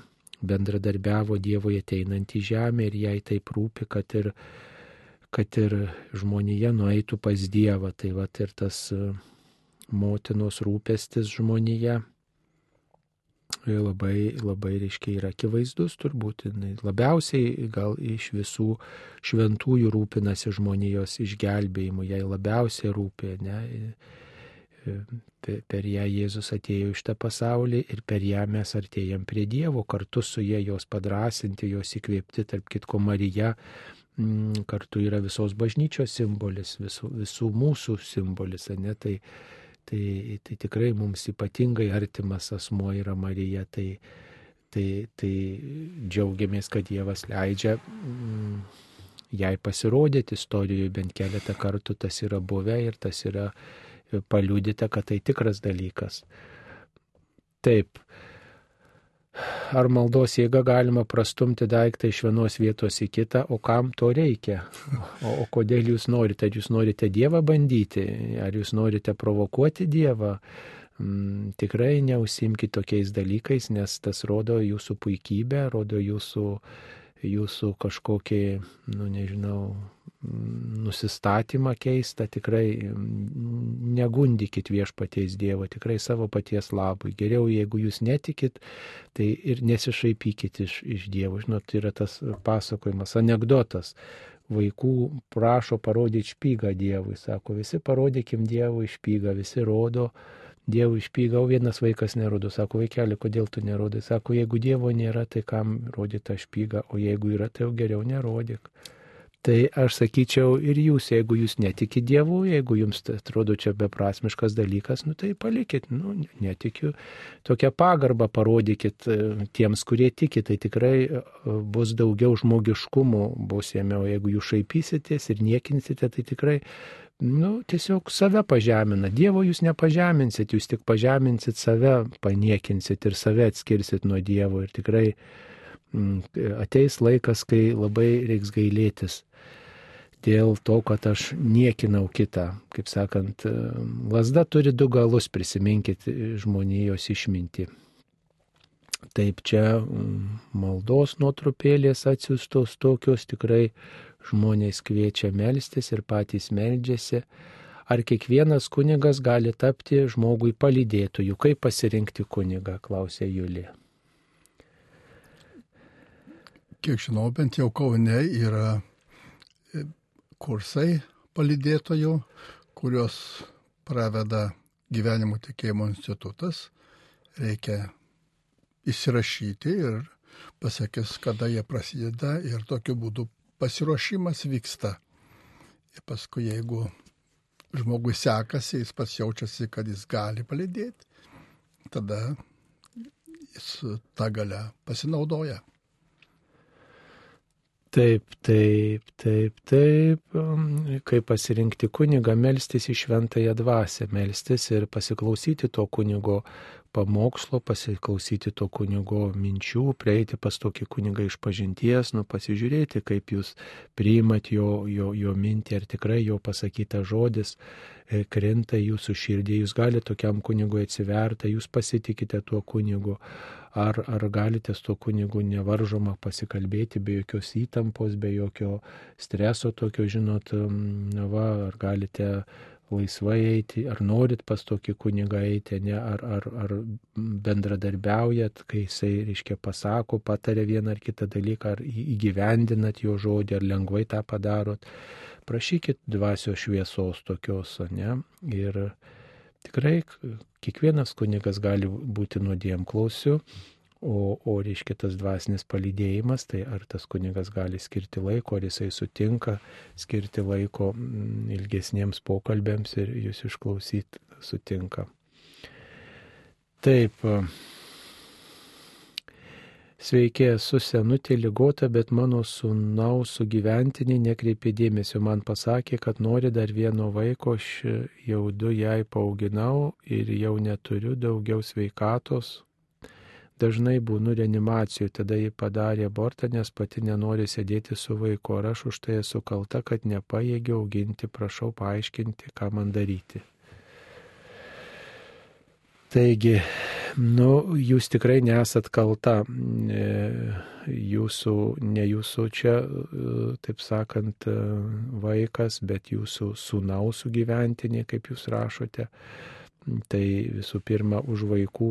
bendradarbiavo Dievoje ateinant į žemę ir jai taip rūpi, kad ir, kad ir žmonija nueitų pas Dievą. Tai va ir tas e, motinos rūpestis žmonija e, labai, labai reiškia yra akivaizdus turbūt. Labiausiai gal iš visų šventųjų rūpinasi žmonijos išgelbėjimu, jai labiausiai rūpė. Ne? Per ją Jėzus atėjo iš tą pasaulį ir per ją mes artėjam prie Dievo, kartu su jie jos padrasinti, jos įkvėpti, tarp kitko Marija mm, kartu yra visos bažnyčios simbolis, visų, visų mūsų simbolis, ne? Tai, tai, tai tikrai mums ypatingai artimas asmuo yra Marija, tai, tai, tai džiaugiamės, kad Dievas leidžia mm, jai pasirodyti istorijoje bent keletą kartų, tas yra buvę ir tas yra paliūdite, kad tai tikras dalykas. Taip. ar maldos jėga galima prastumti daiktą iš vienos vietos į kitą, o kam to reikia? O, o kodėl jūs norite? Ar jūs norite Dievą bandyti? Ar jūs norite provokuoti Dievą? Mm, tikrai neusimkite tokiais dalykais, nes tas rodo jūsų puikybę, rodo jūsų, jūsų kažkokį, nu nežinau, nusistatymą keistą, tikrai mm, negundykit viešpaties Dievo, tikrai savo paties labui. Geriau, jeigu jūs netikit, tai ir nesišaipykit iš, iš Dievo. Žinot, yra tas pasakojimas, anegdotas. Vaikų prašo parodyti špygą Dievui. Sako, visi parodykim Dievui špygą, visi rodo. Dievui špygą, o vienas vaikas nerodo. Sako, vaikeli, kodėl tu nerodai? Sako, jeigu Dievo nėra, tai kam rodyti tą špygą, o jeigu yra, tai jau geriau nerodyk. Tai aš sakyčiau ir jūs, jeigu jūs netiki Dievu, jeigu jums tai atrodo čia beprasmiškas dalykas, nu tai palikit, nu netikiu, tokią pagarbą parodykit e, tiems, kurie tiki, tai tikrai e, bus daugiau žmogiškumo bus o jeigu jūs šaipysitės ir niekinsite, tai tikrai nu, tiesiog save pažemina. Dievo jūs nepažeminsit, jūs tik pažeminsit save, paniekinsit ir save atskirsit nuo Dievo. Ir tikrai ateis laikas, kai labai reiks gailėtis dėl to, kad aš niekinau kitą. Kaip sakant, lasda turi du galus, prisiminkit žmonijos išminti. Taip čia mm, maldos nuotrupėlės atsiustos tokios tikrai žmonės kviečia melstis ir patys meldžiasi. Ar kiekvienas kunigas gali tapti žmogui palydėtojų? Kaip pasirinkti kunigą, klausė Julija. Kiek žinau, bent jau Kaune yra kursai palidėtojų, kurios praveda gyvenimo tikėjimo institutas. Reikia įsirašyti ir pasakys, kada jie prasideda ir tokiu būdu pasiruošimas vyksta. Ir paskui jeigu žmogui sekasi, jis pats jaučiasi, kad jis gali palidėti, tada jis tą galę pasinaudoja. Taip, taip, taip, taip. Kaip pasirinkti kunigą, melstis į šventąją dvasę, melstis ir pasiklausyti to kunigo pamokslo, pasiklausyti to kunigo minčių, prieiti pas tokį kunigą iš pažinties, nu pasižiūrėti, kaip jūs priimat jo, jo, jo mintį, ar tikrai jo pasakytas žodis e, krinta jūsų širdį, jūs galite tokiam kunigui atsiverti, jūs pasitikite tuo kunigu ar, ar galite su to kunigu nevaržoma pasikalbėti be jokios įtampos, be jokio streso tokio, žinot, na va, ar galite laisvai eiti, ar norit pas tokį kunigą eiti, ne, ar, ar, ar bendradarbiaujat, kai jisai, reiškia, pasako, patarė vieną ar kitą dalyką, ar įgyvendinat jo žodį, ar lengvai tą padarot. Prašykit dvasios šviesos tokios, ne? Ir tikrai kiekvienas kunigas gali būti nuodėm klausiu, o, o reiškia tas dvasinis palydėjimas, tai ar tas kunigas gali skirti laiko, ar jisai sutinka skirti laiko mm, ilgesniems pokalbėms ir jūs išklausyti sutinka. Taip. Sveiki, esu senutė lygota, bet mano sūnaus sugyventinė nekreipė dėmesio. Man pasakė, kad nori dar vieno vaiko, aš jau du jai paauginau ir jau neturiu daugiau sveikatos. Dažnai būnu reanimacijų, tada ji padarė abortą, nes pati nenori sėdėti su vaiku, ar aš už tai esu kalta, kad nepajėgiu auginti, prašau paaiškinti, ką man daryti. Taigi, nu, jūs tikrai nesat kalta, e, jūsų, ne jūsų čia, e, taip sakant, e, vaikas, bet jūsų sūnaus sugyventinė, kaip jūs rašote. Tai visų pirma, už vaikų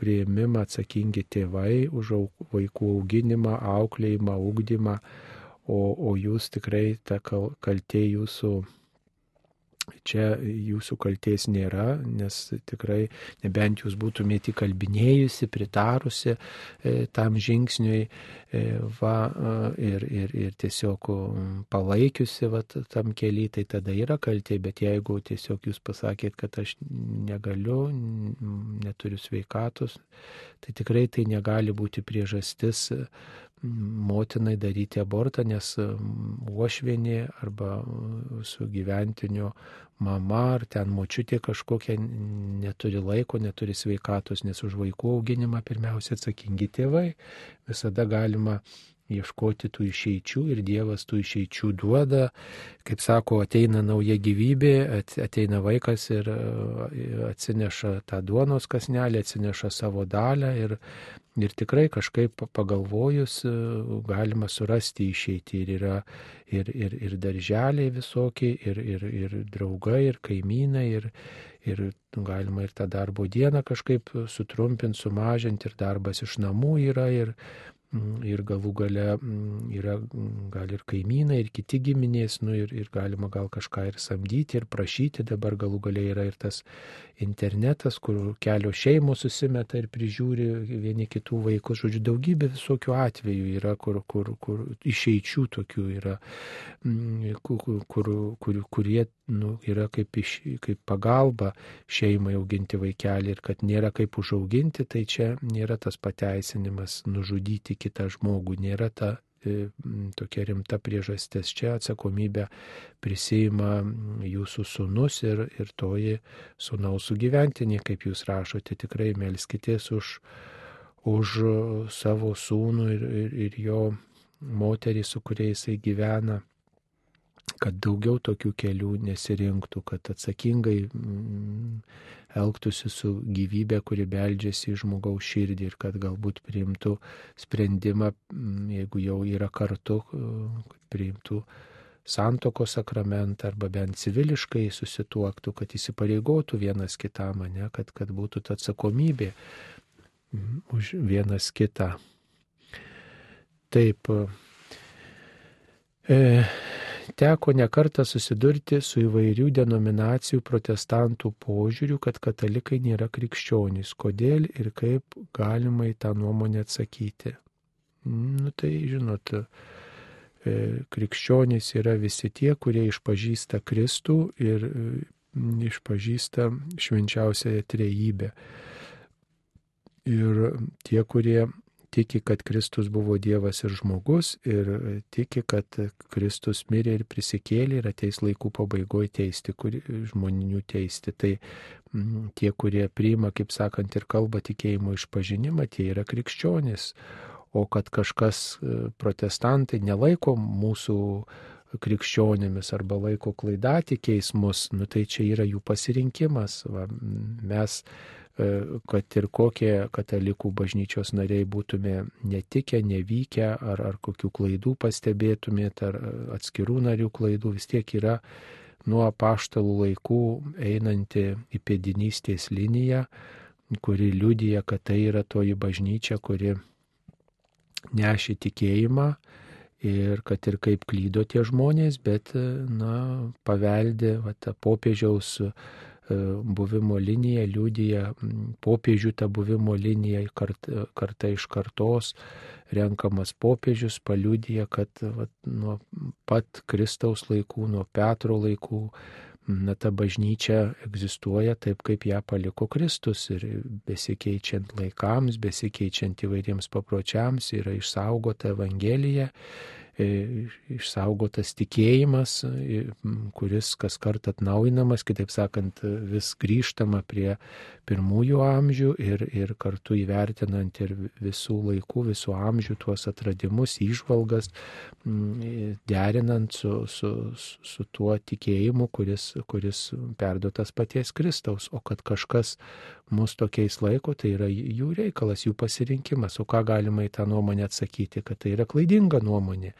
prieimimą atsakingi tėvai, už vaikų auginimą, auklėjimą, ugdymą, o, o jūs tikrai ta kaltė jūsų Čia jūsų kalties nėra, nes tikrai nebent jūs būtumėte įkalbinėjusi, pritarusi e, tam žingsniui e, va, e, ir, ir, ir tiesiog palaikiusi va, tam keliui, tai tada yra kaltė, bet jeigu tiesiog jūs pasakėt, kad aš negaliu, neturiu sveikatos, tai tikrai tai negali būti priežastis motinai daryti abortą, nes uošvienė arba su gyventiniu mama ar ten močiutė kažkokia neturi laiko, neturi sveikatos, nes už vaikų auginimą pirmiausia atsakingi tėvai. Visada galima ieškoti tų išeičių ir Dievas tų išeičių duoda. Kaip sako, ateina nauja gyvybė, ateina vaikas ir atsineša tą duonos kasnelį, atsineša savo dalę ir, ir tikrai kažkaip pagalvojus galima surasti išeitį. Ir yra ir, ir, ir darželiai visokie, ir, ir, ir draugai, ir kaimynai, ir, ir galima ir tą darbo dieną kažkaip sutrumpinti, sumažinti, ir darbas iš namų yra, ir, Mm, ir galų gale mm, yra mm, gal ir kaimynai, ir kiti giminės, nu, ir, ir galima gal kažką ir samdyti, ir prašyti, dabar galų gale yra ir tas internetas, kur kelios šeimos susimeta ir prižiūri vieni kitų vaikus, žodžiu, daugybė visokių atvejų yra, kur, kur, kur išeičių tokių yra, kur, kur, kur, kurie nu, yra kaip, iš, kaip pagalba šeimai auginti vaikelį ir kad nėra kaip užauginti, tai čia nėra tas pateisinimas nužudyti kitą žmogų, nėra ta tokia rimta priežastis. Čia atsakomybę prisima jūsų sunus ir, ir toji sunaus sugyventinė, kaip jūs rašote, tikrai melskitės už, už savo sūnų ir, ir, ir jo moterį, su kuria jisai gyvena kad daugiau tokių kelių nesirinktų, kad atsakingai elgtųsi su gyvybė, kuri beldžiasi į žmogaus širdį ir kad galbūt priimtų sprendimą, mm, jeigu jau yra kartu, priimtų santoko sakramentą arba bent civiliškai susituoktų, kad įsipareigotų vienas kitam, ne, kad, kad būtų ta atsakomybė mm, už vienas kitą. Taip. E, teko nekarta susidurti su įvairių denominacijų protestantų požiūriu, kad katalikai nėra krikščionys. Kodėl ir kaip galima į tą nuomonę atsakyti? Nu tai žinot, e, krikščionys yra visi tie, kurie išpažįsta Kristų ir išpažįsta švenčiausiąją trejybę. Ir tie, kurie tiki, kad Kristus buvo Dievas ir žmogus ir tiki, kad Kristus mirė ir prisikėlė ir ateis laikų pabaigoje teisti, kur, žmonių teisti. Tai m, tie, kurie priima, kaip sakant, ir kalba tikėjimo išpažinimą, tie yra krikščionys. O kad kažkas e, protestantai nelaiko mūsų krikščionėmis arba laiko klaidatikiais mus, nu tai čia yra jų pasirinkimas. Va, mes kad ir kokie katalikų bažnyčios nariai būtume netikę, nevykę, ar, ar kokių klaidų pastebėtumėt, ar atskirų narių klaidų, vis tiek yra nuo paštalų laikų einanti į pėdinystės liniją, kuri liudija, kad tai yra toji bažnyčia, kuri neši tikėjimą ir kad ir kaip klydo tie žmonės, bet, na, paveldė va, tą popiežiaus buvimo linija liūdija popiežių tą buvimo liniją kart, karta iš kartos, renkamas popiežius paliūdija, kad vat, nuo pat Kristaus laikų, nuo Petro laikų, na, ta bažnyčia egzistuoja taip, kaip ją paliko Kristus ir besikeičiant laikams, besikeičiant įvairiems papročiams yra išsaugota Evangelija. E, išsaugotas tikėjimas, e, kuris kas kart atnaujinamas, kitaip sakant, vis grįžtama prie pirmųjų amžių ir, ir kartu įvertinant ir visų laikų, visų amžių tuos atradimus, išvalgas, derinant su, su, su tuo tikėjimu, kuris, kuris perduotas paties Kristaus, o kad kažkas mus tokiais laiko, tai yra jų reikalas, jų pasirinkimas. O ką galima į tą nuomonę atsakyti, kad tai yra klaidinga nuomonė.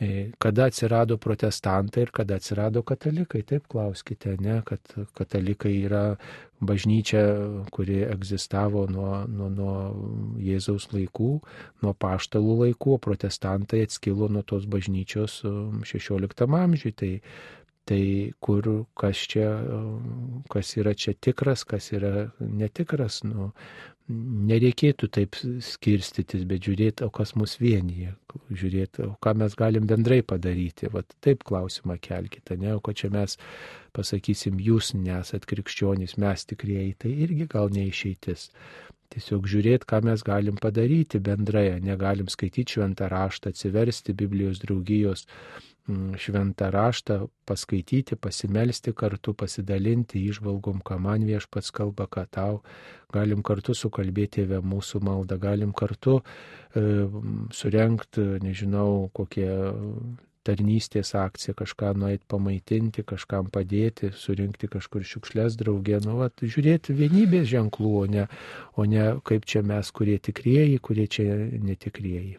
E, kada atsirado protestantai ir kada atsirado katalikai, taip klauskite, ne, kad katalikai yra bažnyčia, kuri egzistavo nuo, nuo, nuo Jėzaus laikų, nuo paštalų laikų, protestantai atskilo nuo tos bažnyčios 16 um, amžiui. Tai Tai kur, kas čia, kas yra čia tikras, kas yra netikras, nu, nereikėtų taip skirstytis, bet žiūrėti, o kas mus vienyje, žiūrėti, o ką mes galim bendrai padaryti. Vat taip klausimą kelkite, ne, o ko čia mes pasakysim, jūs nesat krikščionys, mes tikrieji, tai irgi gal neišeitis. Tiesiog žiūrėti, ką mes galim padaryti bendrai, negalim skaityti šventą raštą, atsiversti Biblijos draugijos šventą raštą, paskaityti, pasimelsti kartu, pasidalinti išvalgom, ką man viešpats kalba, ką tau. Galim kartu sukalbėti apie mūsų maldą, galim kartu e, surenkti, nežinau, kokie tarnystės akcija, kažką nueit pamaitinti, kažkam padėti, surinkti kažkur šiukšlės draugė, nu, vat, žiūrėti vienybės ženklų, o ne, o ne kaip čia mes, kurie tikrieji, kurie čia netikrieji.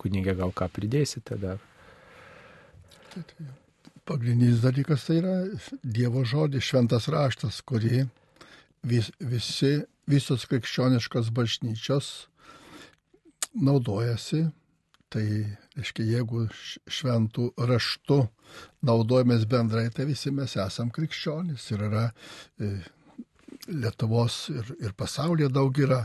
Kunigė, gal ką pridėsite dar? Pagrindinis dalykas tai yra Dievo žodis, šventas raštas, kurį vis, visi, visos krikščioniškos bažnyčios naudojasi. Tai, reiškia, jeigu šventų raštų naudojamės bendrai, tai visi mes esam krikščionys ir yra e, Lietuvos ir, ir pasaulyje daug yra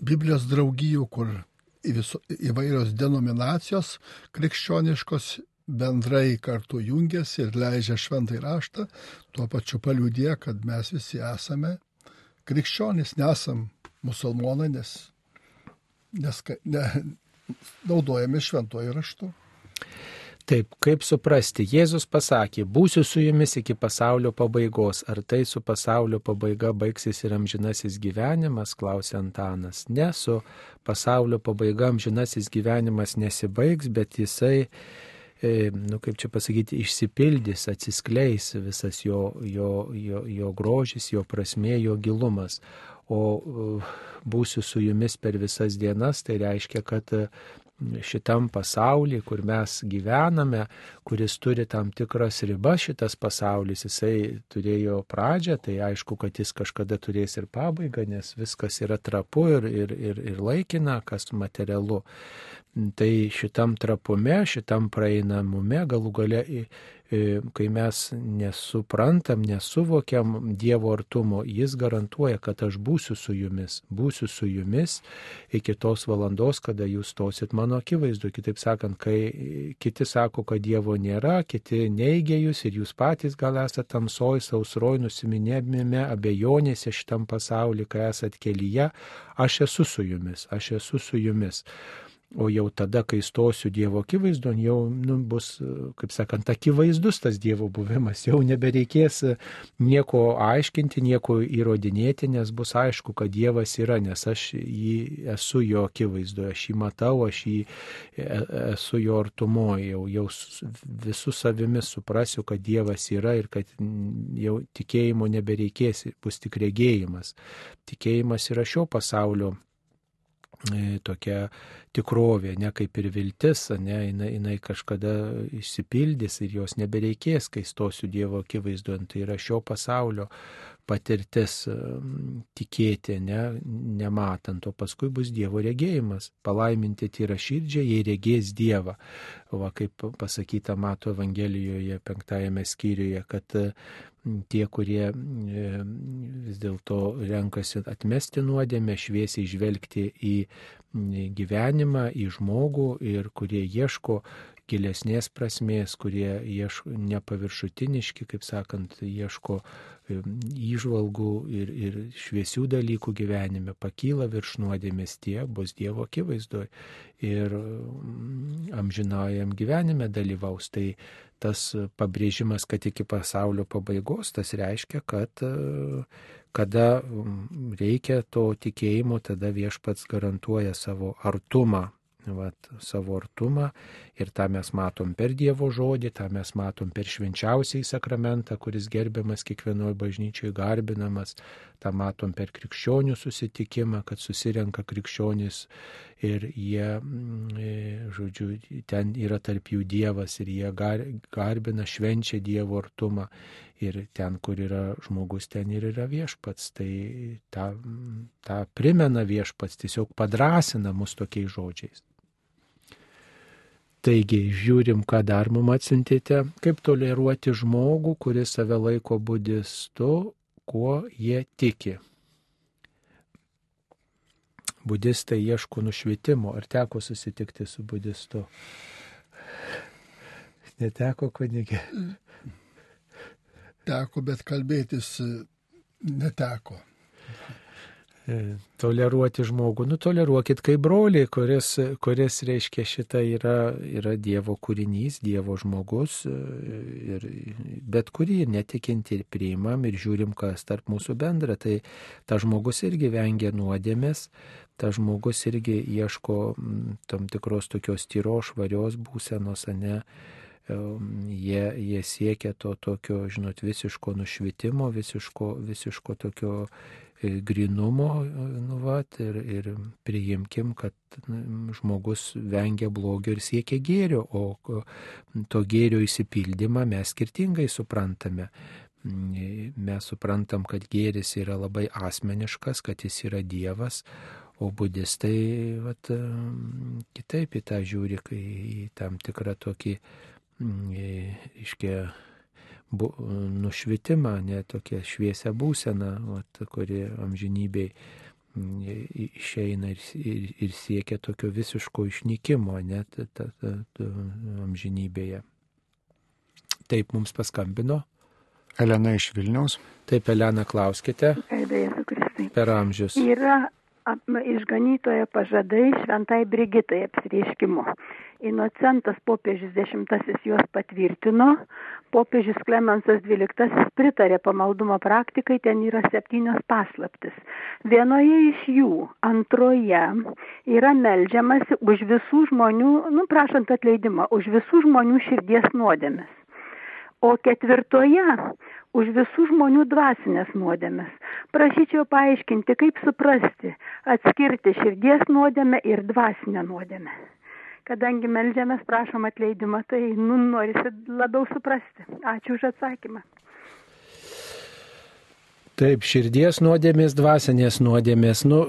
Biblijos draugijų, kur viso, įvairios denominacijos krikščioniškos bendrai kartu jungiasi ir leidžia šventai raštą, tuo pačiu paliūdė, kad mes visi esame krikščionys, nesam musulmonai, nes, nes ne, naudojami šventuoju raštu. Taip, kaip suprasti, Jėzus pasakė, būsiu su jumis iki pasaulio pabaigos. Ar tai su pasaulio pabaiga baigsis ir amžinasis gyvenimas, klausė Antanas. Ne, su pasaulio pabaiga amžinasis gyvenimas nesibaigs, bet jisai, nu kaip čia pasakyti, išsipildys, atsiskleis visas jo, jo, jo, jo grožis, jo prasmė, jo gilumas. O būsiu su jumis per visas dienas, tai reiškia, kad šitam pasaulyje, kur mes gyvename, kuris turi tam tikras ribas, šitas pasaulis, jisai turėjo pradžią, tai aišku, kad jis kažkada turės ir pabaigą, nes viskas yra trapu ir, ir, ir, ir laikina, kas materialu. Tai šitam trapume, šitam praeinamume galų gale kai mes nesuprantam, nesuvokiam Dievo artumo, jis garantuoja, kad aš būsiu su jumis, būsiu su jumis iki tos valandos, kada jūs stosit mano akivaizdu. Kitaip sakant, kai kiti sako, kad Dievo nėra, kiti neigia jūs ir jūs patys gal esate tamsoj, sausroj, nusiminėmime, abejonėse šitam pasauliu, kai esate kelyje, aš esu su jumis, aš esu su jumis. O jau tada, kai stosiu Dievo akivaizdon, jau nu, bus, kaip sakant, akivaizdus tas Dievo buvimas. Jau nebereikės nieko aiškinti, nieko įrodinėti, nes bus aišku, kad Dievas yra, nes aš jį esu jo akivaizdoje, aš jį matau, aš jį e, esu jo artumoje, jau, jau visų savimi suprasiu, kad Dievas yra ir kad jau tikėjimo nebereikės, bus tik regėjimas. Tikėjimas yra šio pasaulio E, tokia tikrovė, ne kaip ir viltis, ne, jinai, jinai kažkada išsipildys ir jos nebereikės, kai stosiu Dievo akivaizduojant. Tai yra šio pasaulio patirtis tikėti, ne, nematant, o paskui bus Dievo regėjimas. Palaiminti tyra širdžiai, jei regės Dievą. Va kaip pasakyta Mato Evangelijoje penktajame skyriuje, kad tie, kurie vis dėlto renkasi atmesti nuodėmę, šviesiai žvelgti į gyvenimą, į žmogų ir kurie ieško gilesnės prasmės, kurie ieško nepaviršutiniški, kaip sakant, ieško įžvalgų ir, ir šviesių dalykų gyvenime, pakyla virš nuodėmės tie, bus Dievo akivaizdoje ir amžinojam gyvenime dalyvaus. Tai tas pabrėžimas, kad iki pasaulio pabaigos, tas reiškia, kad kada reikia to tikėjimo, tada viešpats garantuoja savo artumą vat, savo artumą ir tą mes matom per Dievo žodį, tą mes matom per švenčiausiai sakramentą, kuris gerbiamas kiekvienoje bažnyčioje, garbinamas, tą matom per krikščionių susitikimą, kad susirenka krikščionys ir jie, mm, e, žodžiu, ten yra tarp jų Dievas ir jie garbina, švenčia Dievo artumą ir ten, kur yra žmogus, ten ir yra viešpats. Tai tą, tą primena viešpats, tiesiog padrasina mus tokiais žodžiais. Taigi, žiūrim, ką dar mums atsintėte, kaip toleruoti žmogų, kuris save laiko budistu, kuo jie tiki. Budistai ieško nušvietimo, ar teko susitikti su budistu? Neteko kunigė. Teko, bet kalbėtis neteko. E, toleruoti žmogų. Nu, toleruokit kaip broliai, kuris, kuris reiškia šitą yra, yra Dievo kūrinys, Dievo žmogus. E, ir bet kurį netikinti ir priimam ir žiūrim, kas tarp mūsų bendra. Tai ta žmogus irgi vengia nuodėmės, ta žmogus irgi ieško tam tikros tokios tyros, švarios būsenos, ne jie, jie siekia to tokio, žinot, visiško nušvitimo, visiško, visiško tokio grinumo, nu, vat, ir, ir priimkim, kad žmogus vengia blogio ir siekia gėrio, o to gėrio įsipildymą mes skirtingai suprantame. Mes suprantam, kad gėris yra labai asmeniškas, kad jis yra Dievas, o budistai vat, kitaip į tą žiūri, į tam tikrą tokį, iškia, bu, nušvitimą, ne tokią šviesią būseną, vat, kuri amžinybei mm, išeina ir, ir, ir siekia tokio visiško išnykimo, net ta, ta, ta, amžinybėje. Taip mums paskambino. Elena iš Vilniaus. Taip, Elena, klauskite. Per amžius. Yra išganytoje pažadai šventai Brigitai apsireiškimu. Inocentas popiežius dešimtasis juos patvirtino, popiežius Klemensas XII pritarė pamaldumo praktikai, ten yra septynios paslaptis. Vienoje iš jų, antroje, yra melžiamasi už visų žmonių, nu prašant atleidimą, už visų žmonių širdies nuodėmes. O ketvirtoje už visų žmonių dvasinės nuodėmes. Prašyčiau paaiškinti, kaip suprasti, atskirti širdies nuodėmę ir dvasinę nuodėmę kadangi melžiamės, prašom atleidimą, tai nu, norisi labiau suprasti. Ačiū už atsakymą. Taip, širdies nuodėmės, dvasinės nuodėmės. Nu,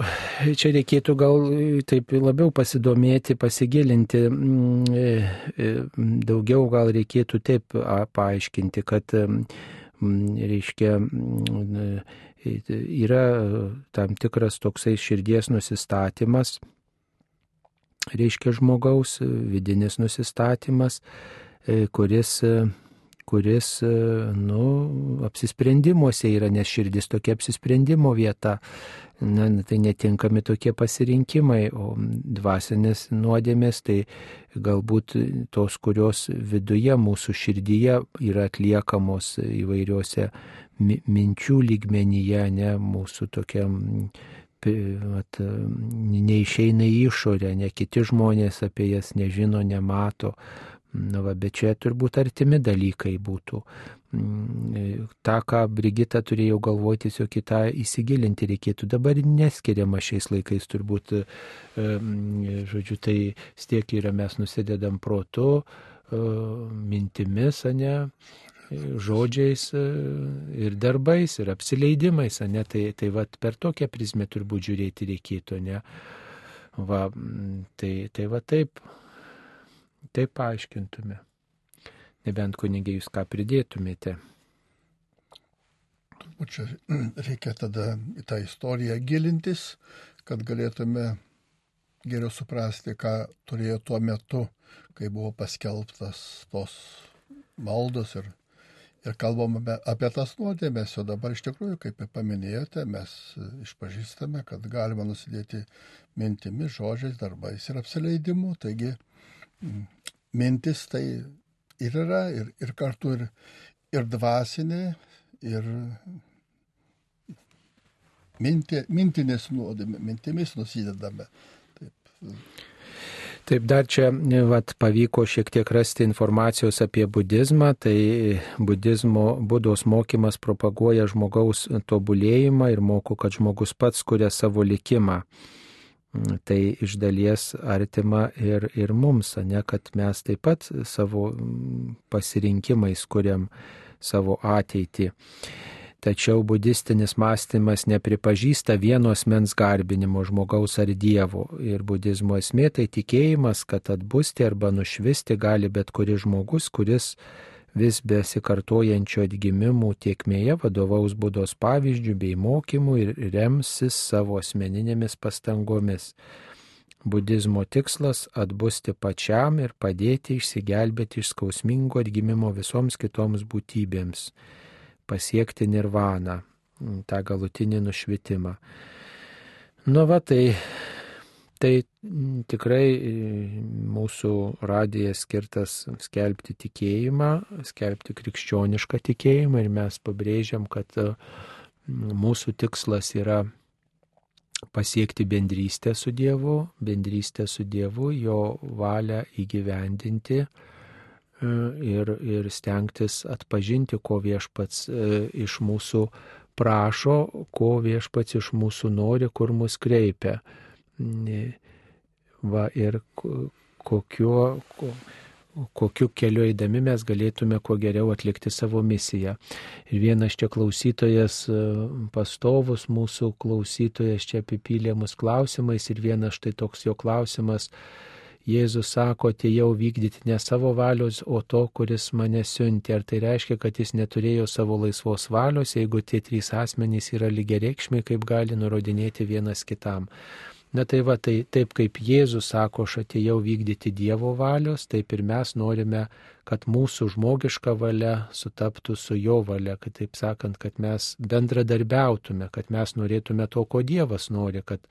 čia reikėtų gal taip labiau pasidomėti, pasigilinti. Mm, e, e, daugiau gal reikėtų taip paaiškinti, kad, reiškia, e, yra tam tikras toksai širdies nusistatymas reiškia žmogaus vidinis nusistatymas, e, kuris, e, kuris e, nu, apsisprendimuose yra, nes širdis tokia apsisprendimo vieta. Na, tai netinkami tokie pasirinkimai, o dvasinės nuodėmės tai galbūt tos, kurios viduje mūsų širdyje yra atliekamos įvairiuose minčių lygmenyje, ne mūsų tokiam vat, neišeina į išorę, ne kiti žmonės apie jas nežino, nemato. Na, va, bet čia turbūt artimi dalykai būtų. Mm, Ta, ką Brigita turėjo galvoti, tiesiog kitą įsigilinti reikėtų. Dabar neskiriama šiais laikais turbūt, žodžiu, tai stiek yra mes nusidedam protu, mintimis, ne, žodžiais e, ir darbais, ir apsileidimais, ne, tai, tai va per tokią prizmę turbūt žiūrėti reikėtų, ne. Va, tai, tai va taip, taip paaiškintume. Nebent kunigiai jūs ką pridėtumėte. Turbūt čia reikia tada į tą istoriją gilintis, kad galėtume geriau suprasti, ką turėjo tuo metu, kai buvo paskelbtas tos maldos ir ir kalbame apie tas nuodėmės, o dabar iš tikrųjų, kaip ir paminėjote, mes išpažįstame, kad galima nusidėti mintimis, žodžiais, darbais ir apsileidimu. Taigi mintis tai ir yra, ir, ir kartu ir, ir dvasinė, ir minti, mintinės nuodėmė, mintimis nusidedame. Taip. Taip, dar čia vat, pavyko šiek tiek rasti informacijos apie budizmą. Tai budizmo, būdos mokymas propaguoja žmogaus tobulėjimą ir moko, kad žmogus pats kuria savo likimą. Tai iš dalies artima ir, ir mums, ne kad mes taip pat savo pasirinkimais kuriam savo ateitį. Tačiau budistinis mąstymas nepripažįsta vienos mens garbinimo žmogaus ar dievo. Ir budizmo esmė tai tikėjimas, kad atbusti arba nušvisti gali bet kuris žmogus, kuris vis besikartojančio atgimimų tiekmėje vadovaus būdos pavyzdžių bei mokymų ir remsis savo asmeninėmis pastangomis. Budizmo tikslas - atbusti pačiam ir padėti išsigelbėti iš skausmingo atgimimo visoms kitoms būtybėms pasiekti nirvaną, tą galutinį nušvitimą. Nu va, tai, tai tikrai e, mūsų radijas skirtas skelbti tikėjimą, skelbti krikščionišką tikėjimą ir mes pabrėžiam, kad mūsų tikslas yra pasiekti bendrystę su Dievu, bendrystę su Dievu, jo valią įgyvendinti ir, ir stengtis atpažinti, ko viešpats e, iš mūsų prašo, ko viešpats iš mūsų nori, kur mus kreipia. Va, ir kokiu, kokiu keliu eidami mes galėtume kuo geriau atlikti savo misiją. Ir vienas čia klausytojas, e, pastovus mūsų klausytojas čia apipylė mus klausimais ir vienas štai toks jo klausimas. Jėzus sako, atėjau vykdyti ne savo valios, o to, kuris mane siuntė. Ar tai reiškia, kad jis neturėjo savo laisvos valios, jeigu tie trys asmenys yra lygiai reikšmiai, kaip gali nurodinėti vienas kitam. Na tai va, tai taip kaip Jėzus sako, aš atėjau vykdyti Dievo valios, taip ir mes norime kad mūsų žmogiška valia sutaptų su jo valia, kad taip sakant, kad mes bendradarbiautume, kad mes norėtume to, ko Dievas nori, kad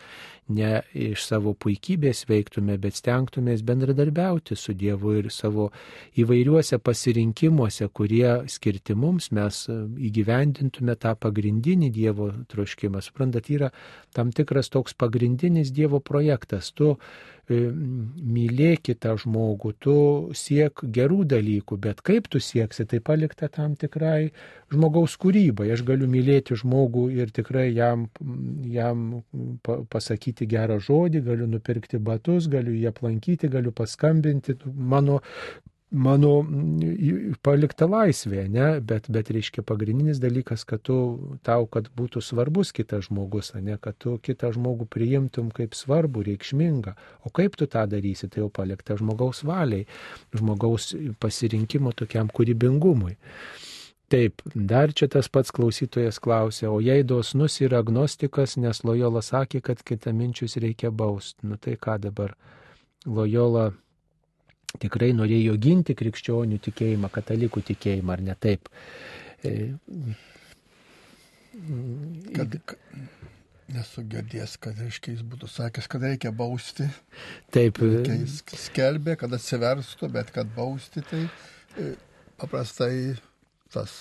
ne iš savo puikybės veiktume, bet stengtumės bendradarbiauti su Dievu ir savo įvairiuose pasirinkimuose, kurie skirti mums, mes įgyvendintume tą pagrindinį Dievo troškimą. Suprantat, yra tam tikras toks pagrindinis Dievo projektas. Tu mylėk kitą žmogų, tu siek gerų dalykų, bet kaip tu sieksi, tai palikta tam tikrai žmogaus kūrybai. Aš galiu mylėti žmogų ir tikrai jam, jam pasakyti gerą žodį, galiu nupirkti batus, galiu jį aplankyti, galiu paskambinti. Mano mano palikta laisvė, ne? bet, bet reiškia pagrindinis dalykas, kad tu, tau, kad būtų svarbus kitas žmogus, ne? kad tu kitą žmogų priimtum kaip svarbu, reikšmingą. O kaip tu tą darysi, tai jau palikta žmogaus valiai, žmogaus pasirinkimo tokiam kūrybingumui. Taip, dar čia tas pats klausytojas klausė, o jei dosnus yra agnostikas, nes Lojola sakė, kad kitaminčius reikia bausti. Nu tai ką dabar? Lojola tikrai norėjo ginti krikščionių tikėjimą, katalikų tikėjimą, ar ne taip. E, kad, nesu girdėjęs, kad reiškia, jis būtų sakęs, kad reikia bausti. Taip. Reikia jis skelbė, kad atsiverstų, bet kad bausti, tai e, paprastai tas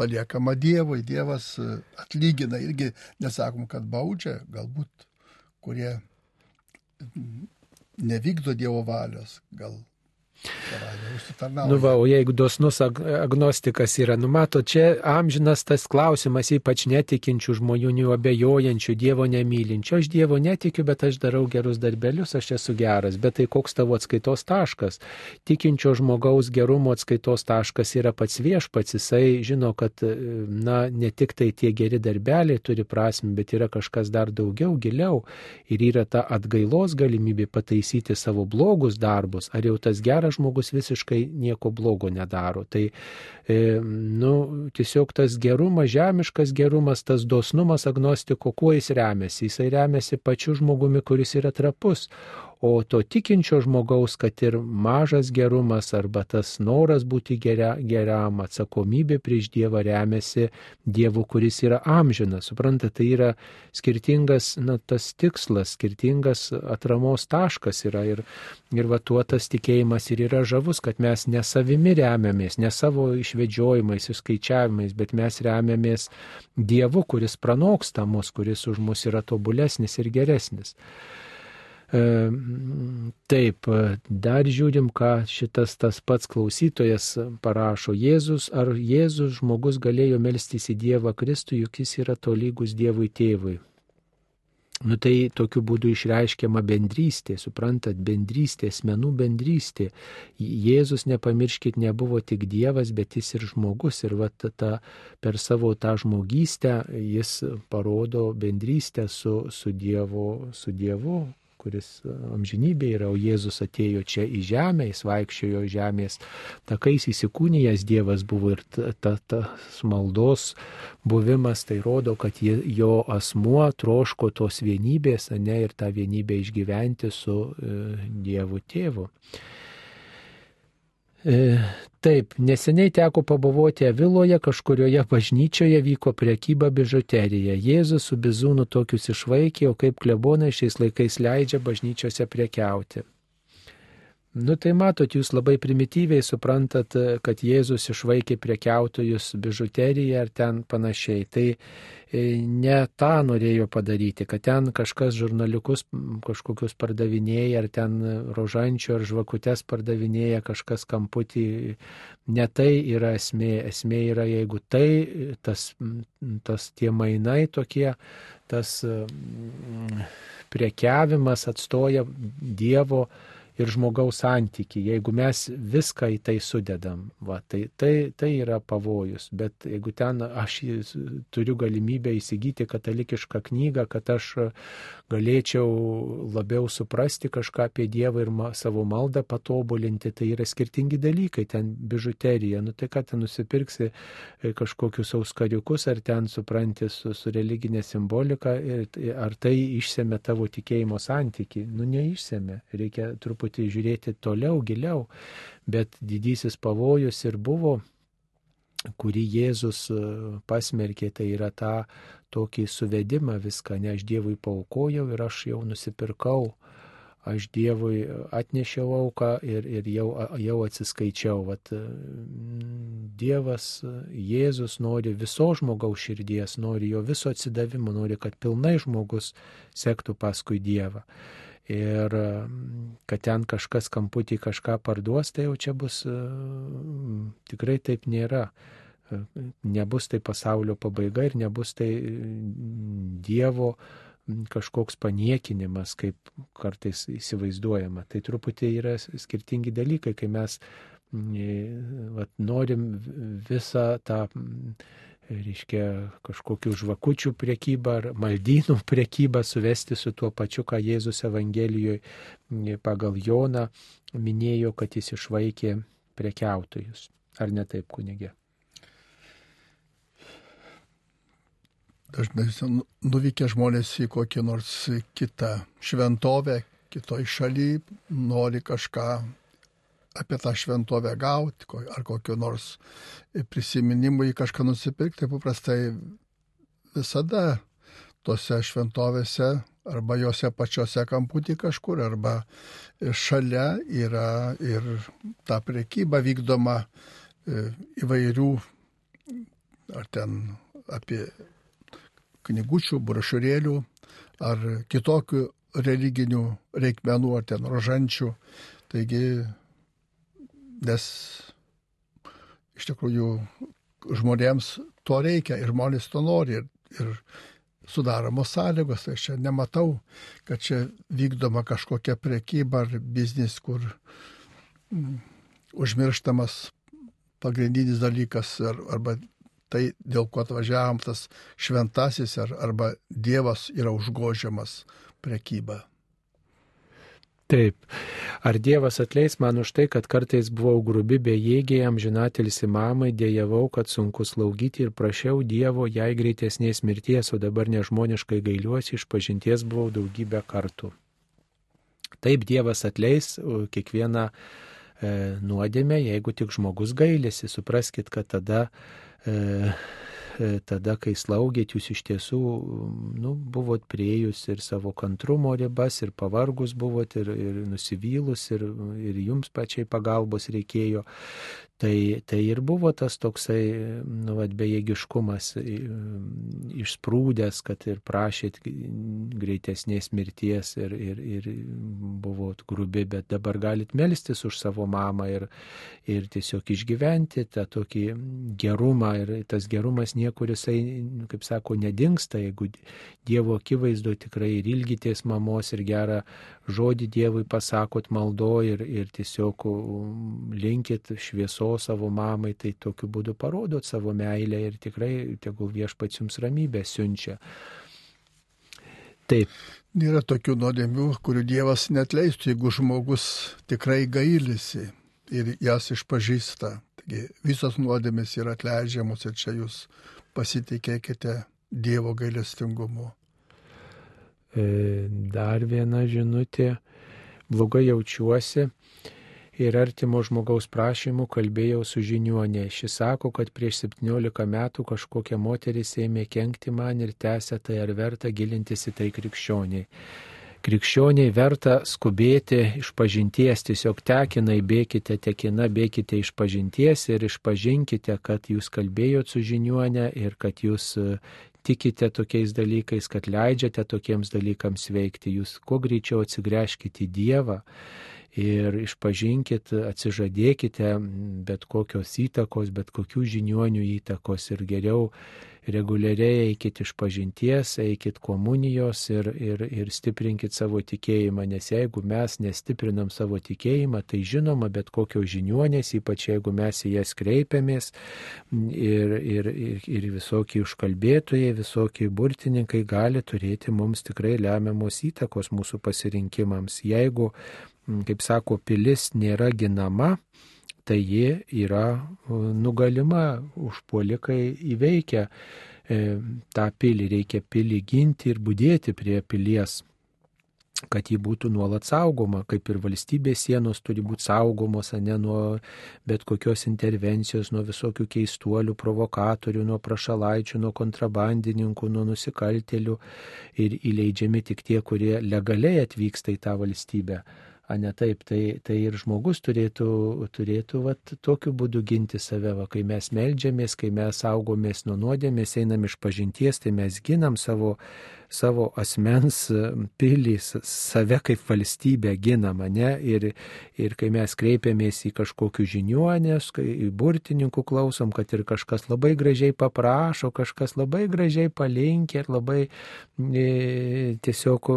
paliekama Dievui, Dievas e, atlygina irgi, nesakom, kad baudžia, galbūt kurie nevykdo Dievo valios, gal Nu va, o jeigu dosnus ag agnostikas yra, numato, čia amžinas tas klausimas, ypač netikinčių žmonių, abejojančių, Dievo nemylinčių. Aš Dievo netikiu, bet aš darau gerus darbelius, aš esu geras. Bet tai koks tavo atskaitos taškas? Tikinčio žmogaus gerumo atskaitos taškas yra pats viešpats. Jisai žino, kad, na, ne tik tai tie geri darbeliai turi prasme, bet yra kažkas dar daugiau, giliau. Ir yra ta atgailos galimybė pataisyti savo blogus darbus. Ar jau tas geras geras žmogus visiškai nieko blogo nedaro. Tai, e, nu, tiesiog tas gerumas, žemiškas gerumas, tas dosnumas agnostiko, kuo jis remiasi? Jisai remiasi pačiu žmogumi, kuris yra trapus. O to tikinčio žmogaus, kad ir mažas gerumas arba tas noras būti geria, geram, atsakomybė prieš Dievą remiasi Dievu, kuris yra amžinas. Suprantate, tai yra skirtingas, na, tas tikslas, skirtingas atramos taškas yra. Ir, ir va tuo tas tikėjimas ir yra žavus, kad mes ne savimi remiamės, ne savo išvedžiojimais, išskaičiavimais, bet mes remiamės Dievu, kuris pranoksta mus, kuris už mus yra tobulesnis ir geresnis. E, taip, dar žiūrim, ką šitas tas pats klausytojas parašo. Jėzus, ar Jėzus žmogus galėjo melstis į Dievą Kristų, juk jis yra tolygus Dievui tėvui. Nu tai tokiu būdu išreiškiama bendrystė, suprantat, bendrystė, asmenų bendrystė. Jėzus, nepamirškit, nebuvo tik Dievas, bet jis ir žmogus. Ir va ta, per savo tą žmogystę jis parodo bendrystę su, su, dievu, su Dievu, kuris e, amžinybė yra, o Jėzus atėjo čia į žemę, jis vaikščiojo žemės takais įsikūnijęs Dievas buvo ir tas ta, ta maldos buvimas, tai rodo, kad jo asmuo troško tos vienybės, ne ir tą vienybę išgyventi su e, Dievu tėvu. E, taip, neseniai teko pabuvoti Aviloje, kažkurioje bažnyčioje vyko priekyba bižuterija. Jėzus su bizūnu tokius išvaikė, o kaip klebonai šiais laikais leidžia bažnyčiose priekiauti. Nu tai matot, jūs labai primityviai suprantat, kad Jėzus išvaikė prekiautojus bižuteriją ar ten panašiai. Tai e, ne tą norėjo padaryti, kad ten kažkas žurnaliukus kažkokius pardavinėja, ar ten rožančių ar žvakutes pardavinėja kažkas kamputį. Ne tai yra esmė. Esmė yra, jeigu tai, tas, tas tie mainai tokie, tas prekiavimas atstoja Dievo ir žmogaus santyki. Jeigu mes viską į tai sudedam, va, tai, tai, tai yra pavojus. Bet jeigu ten aš turiu galimybę įsigyti katalikišką knygą, kad aš galėčiau labiau suprasti kažką apie Dievą ir ma, savo maldą patobulinti, tai yra skirtingi dalykai. Ten bižuterija, nu tai ką ten nusipirksi e, kažkokius auskariukus, ar ten supranti su, su religinė simbolika, ir, ar tai išsėmė tavo tikėjimo santyki. Nu neišsėmė. Reikia truputį truputį žiūrėti toliau, giliau, bet didysis pavojus ir buvo, kurį Jėzus e, pasmerkė, tai yra tą tokį suvedimą viską, ne aš Dievui paukojau ir aš jau nusipirkau, aš Dievui atnešiau auką ir, ir jau, jau atsiskaičiau. Vat, e, dievas, Jėzus nori viso žmogaus širdies, nori jo viso atsidavimo, nori, kad pilnai žmogus sektų paskui Dievą ir kad ten kažkas kamputį kažką parduos, tai jau čia bus tikrai taip nėra. Nebus tai pasaulio pabaiga ir nebus tai Dievo kažkoks paniekinimas, kaip kartais įsivaizduojama. Tai truputį yra skirtingi dalykai, kai mes vat, norim visą tą reiškia kažkokių žvakučių priekybą ar maldynų priekybą suvesti su tuo pačiu, ką Jėzus Evangelijoje pagal Joną minėjo, kad jis išvaikė prekiautojus. Ar ne taip, kunigė? Dažnai nuvykę žmonės į kokį nors kitą šventovę, kitoj šaly, nori kažką apie tą šventovę gauti, ar kokio nors prisiminimų į kažką nusipirkti, tai paprastai visada tose šventovėse arba juose pačiose kamputį kažkur, arba šalia yra ir ta priekyba vykdoma e, įvairių, ar ten apie knygučių, brošiūrėlių, ar kitokių religinių reikmenų, ar ten rožančių. Taigi nes iš tikrųjų žmonėms to reikia ir žmonės to nori ir, ir sudaromos sąlygos, tai aš čia nematau, kad čia vykdoma kažkokia priekyba ar biznis, kur mm, užmirštamas pagrindinis dalykas ar, arba tai, dėl ko atvažiavam tas šventasis ar, arba Dievas yra užgožiamas priekyba. Taip. Ar Dievas atleis man už tai, kad kartais buvau grubi bejėgiai, amžinatelis į mamai, dėjavau, kad sunku slaugyti ir prašiau Dievo jai greitesnės mirties, o dabar nežmoniškai gailiuosi, iš pažinties buvau daugybę kartų. Taip Dievas atleis kiekvieną e, nuodėmę, jeigu tik žmogus gailėsi, supraskite, kad tada E, tada, kai slaugėt, jūs iš tiesų nu, buvot prieėjus ir savo kantrumo ribas, ir pavargus buvot, ir, ir nusivylus, ir, ir jums pačiai pagalbos reikėjo. Tai, tai ir buvo tas toksai, nu, vad, bejėgiškumas išsprūdęs, kad ir prašyt greitesnės mirties ir, ir, ir buvot grubi, bet dabar galit melstis už savo mamą ir, ir tiesiog išgyventi tą tokį gerumą ir tas gerumas niekur jisai, kaip sako, nedingsta, jeigu Dievo akivaizdu tikrai ir ilgitės mamos ir gerą žodį Dievui pasakot maldo ir, ir tiesiog linkit šviesos maldos savo mamai, tai tokiu būdu parodot savo meilę ir tikrai tegul viešpats jums ramybę siunčia. Taip. Nėra tokių nuodėmių, kurių Dievas netleistų, jeigu žmogus tikrai gailisi ir jas išpažįsta. Taigi visos nuodėmės yra atleidžiamos ir čia jūs pasitikėkite Dievo gailestingumu. E, dar viena žinutė. Blogai jaučiuosi ir artimo žmogaus prašymų kalbėjau su žiniuonė. Šis sako, kad prieš 17 metų kažkokia moteris ėmė kenkti man ir tęsė tai ar verta gilintis į tai krikščioniai. Krikščioniai verta skubėti iš pažinties, tiesiog tekinai bėkite, tekina bėkite iš pažinties ir išpažinkite, kad jūs kalbėjot su žiniuonė ir kad jūs e, tikite tokiais dalykais, kad leidžiate tokiems dalykams veikti. Jūs kuo greičiau atsigręžkite į Dievą ir išpažinkit, atsižadėkite bet kokios įtakos, bet kokių žiniuonių įtakos ir geriau reguliariai eikit iš pažinties, eikit komunijos ir, ir, ir stiprinkit savo tikėjimą, nes jeigu mes nestiprinam savo tikėjimą, tai žinoma, bet kokios žiniuonės, ypač jeigu mes į jas kreipiamės ir, ir, ir, ir visokie užkalbėtojai, visokie burtininkai gali turėti mums tikrai lemiamos įtakos mūsų pasirinkimams. Jeigu kaip sako, pilis nėra ginama, tai ji yra nugalima, užpuolikai įveikia e, tą pilį, reikia pilį ginti ir būdėti prie pilies kad ji būtų nuolat saugoma, kaip ir valstybės sienos turi būti saugomos, ne nuo bet kokios intervencijos, nuo visokių keistuolių, provokatorių, nuo prašalaičių, nuo kontrabandininkų, nuo nusikaltelių ir įleidžiami tik tie, kurie legaliai atvyksta į tą valstybę a ne taip, tai, tai ir žmogus turėtų, turėtų vat, tokiu būdu ginti save, va, kai mes melžiamės, kai mes saugomės nuo nuodėmės, einam iš pažinties, tai mes ginam savo savo asmens pilį, save kaip valstybę gina mane ir, ir kai mes kreipiamės į kažkokius žiniuonės, į burtininkų klausom, kad ir kažkas labai gražiai paprašo, kažkas labai gražiai palinkia ir labai e, tiesiog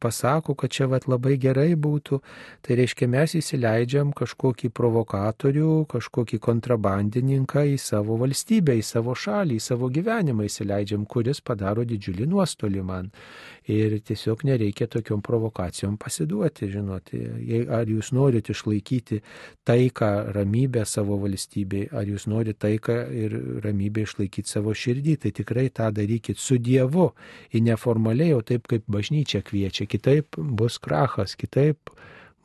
pasako, kad čia vat labai gerai būtų, tai reiškia mes įsileidžiam kažkokį provokatorių, kažkokį kontrabandininką į savo valstybę, į savo šalį, į savo gyvenimą įsileidžiam, kuris padaro didžiulį nuostolį man. Ir tiesiog nereikia tokiom provokacijom pasiduoti, žinoti. Ar jūs norite išlaikyti taiką, ramybę savo valstybei, ar jūs norite taiką ir ramybę išlaikyti savo širdį, tai tikrai tą darykit su Dievu, į neformaliai, o taip kaip bažnyčia kviečia. Kitaip bus krachas, kitaip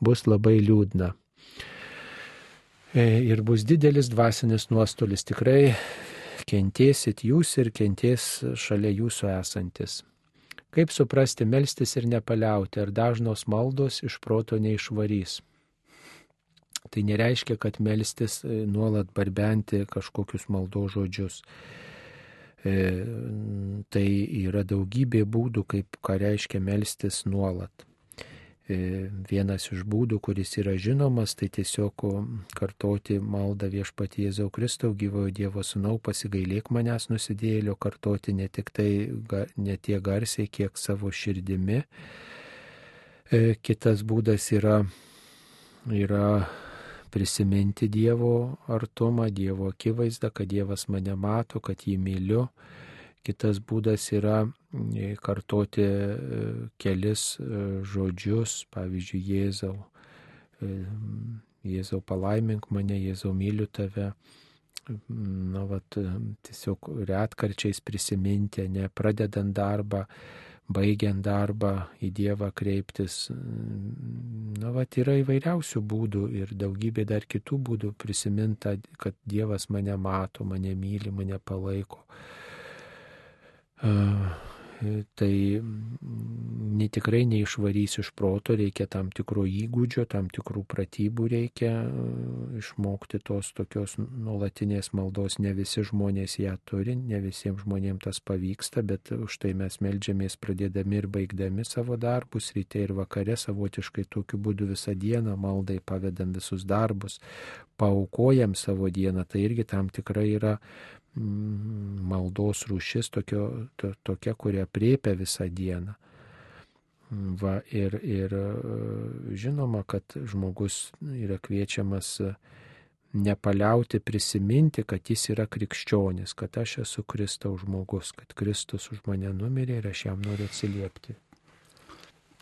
bus labai liūdna e, ir bus didelis dvasinis nuostolis. Tikrai kentėsit jūs ir kentės šalia jūsų esantis. Kaip suprasti melstis ir nepaliauti, ar dažnos maldos iš proto neišvarys? Tai nereiškia, kad melstis e, nuolat barbenti kažkokius maldo žodžius. E, tai yra daugybė būdų, kaip ką reiškia melstis nuolat. E, vienas iš būdų, kuris yra žinomas, tai tiesiog kartoti maldą viešpatie Jėzau Kristau, gyvojo Dievo Sūnau, pasigailėk manęs nusidėlio, kartoti ne tik tai, ne tiek garsiai, kiek savo širdimi. E, kitas būdas yra, yra prisiminti Dievo artumą, Dievo akivaizdą, kad Dievas mane mato, kad jį myliu Kitas būdas yra e, kartoti e, kelis e, žodžius, pavyzdžiui, Jėzau. Jėzau palaimink mane, Jėzau myliu tave. Na, vat, tiesiog retkarčiais prisiminti, ne pradedant darbą, baigiant darbą į Dievą kreiptis. Na, vat, yra įvairiausių būdų ir daugybė dar kitų būdų prisiminta, kad Dievas mane mato, mane myli, mane palaiko. Tai ne tikrai neišvarys iš proto, reikia tam tikro įgūdžio, tam tikrų pratybų reikia išmokti tos tokios nuolatinės maldos. Ne visi žmonės ją turi, ne visiems žmonėms tas pavyksta, bet už tai mes melžiamės pradėdami ir baigdami savo darbus, ryte ir vakare savotiškai tokiu būdu visą dieną maldai pavedam visus darbus, paukojam savo dieną. Tai irgi tam tikrai yra Mm, maldos rūšis tokio, to, tokia, kuria priepia visą dieną. Mm, va, ir, ir e, žinoma, kad žmogus yra kviečiamas e, nepaliauti prisiminti, kad jis yra krikščionis, kad aš esu Kristaus žmogus, kad Kristus už mane numirė ir aš jam noriu atsiliepti.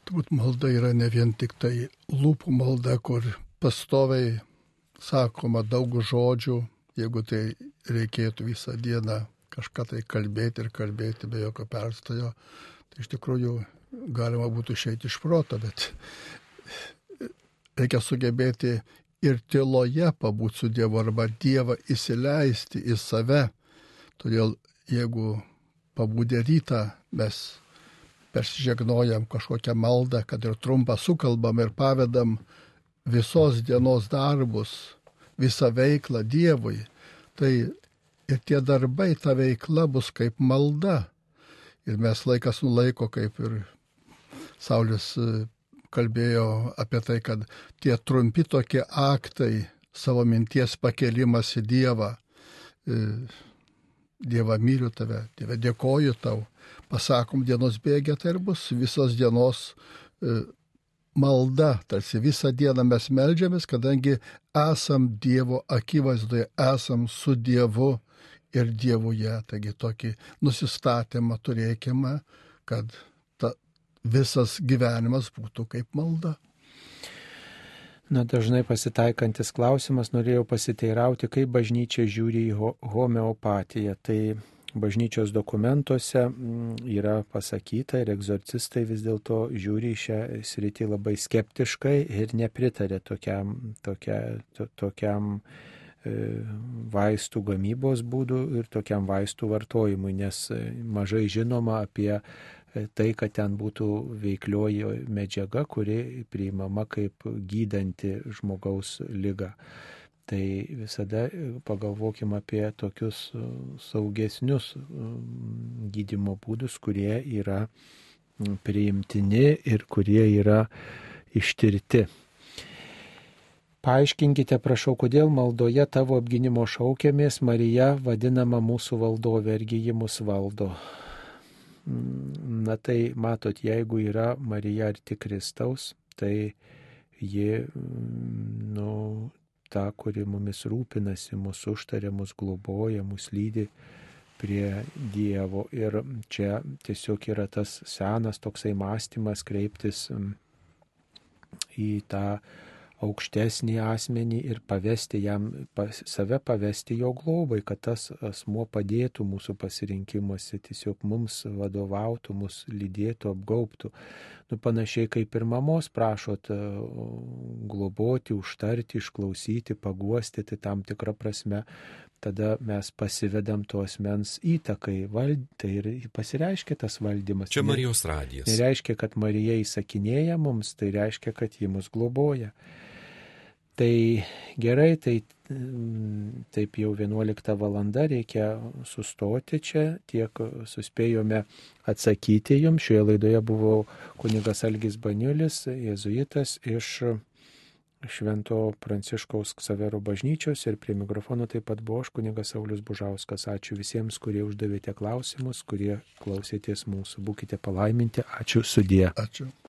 Turbūt malda yra ne vien tik tai lūpų malda, kur pastoviai sakoma daug žodžių, jeigu tai reikėtų visą dieną kažką tai kalbėti ir kalbėti be jokio perstojo, tai iš tikrųjų galima būtų išeiti iš proto, bet reikia sugebėti ir tyloje pabūti su Dievu arba Dievą įsileisti į save. Todėl jeigu pabūdė rytą mes persižegnojam kažkokią maldą, kad ir trumpą sukalbam ir pavedam visos dienos darbus, visą veiklą Dievui, tai ir tie darbai, ta veikla bus kaip malda. Ir mes laikas nulaiko, kaip ir Saulis e, kalbėjo apie tai, kad tie trumpi tokie aktai, savo minties pakelimas į Dievą, e, Dievą myliu tave, Dieve dėkoju tau, pasakom dienos bėgė, tai ir bus visos dienos e, malda, tarsi visą dieną mes melžiamės, kadangi esam Dievo akivaizdoje, esam su Dievu ir Dievuje. Taigi tokį nusistatymą turėkime, kad ta, visas gyvenimas būtų kaip malda. Na, dažnai pasitaikantis klausimas, norėjau pasiteirauti, kaip bažnyčia žiūri į homeopatiją. Tai bažnyčios dokumentuose mm, yra pasakyta ir egzorcistai vis dėlto žiūri šią sritį labai skeptiškai ir nepritarė tokiam, tokia, to, tokiam e, vaistų gamybos būdų ir tokiam vaistų vartojimui, nes e, mažai žinoma apie tai, kad ten būtų veiklioji medžiaga, kuri priimama kaip gydanti žmogaus lygą. Tai visada pagalvokime apie tokius saugesnius gydimo būdus, kurie yra priimtini ir kurie yra ištirti. Paaiškinkite, prašau, kodėl maldoje tavo apginimo šaukėmės Marija vadinama mūsų valdovė, argi ji mus valdo. Na tai matot, jeigu yra Marija arti Kristaus, tai ji, nu, ta, kuri mumis rūpinasi, mūsų užtarė, mūsų globoja, mūsų lydi prie Dievo. Ir čia tiesiog yra tas senas toksai mąstymas kreiptis į tą aukštesnį asmenį ir pavesti jam, pas, save pavesti jo globai, kad tas asmuo padėtų mūsų pasirinkimuose, tiesiog mums vadovautų, mus lydėtų, apgauptų. Nu, panašiai kaip ir mamos prašot globoti, užtarti, išklausyti, paguosti, tai tam tikrą prasme tada mes pasivedam tuos mens įtakai, vald... tai ir pasireiškia tas valdymas. Čia Marijos radijas. Tai reiškia, kad Marija įsakinėja mums, tai reiškia, kad ji mus globoja. Tai gerai, tai mm, taip jau 11 valanda reikia sustoti čia, tiek suspėjome atsakyti jums. Šioje laidoje buvo kunigas Algis Baniulis, jezuitas iš Švento Pranciškaus Ksavero bažnyčios ir prie mikrofono taip pat buvo aš kunigas Saulis Bužauskas. Ačiū visiems, kurie uždavėte klausimus, kurie klausėtės mūsų. Būkite palaiminti. Ačiū sudie. Ačiū.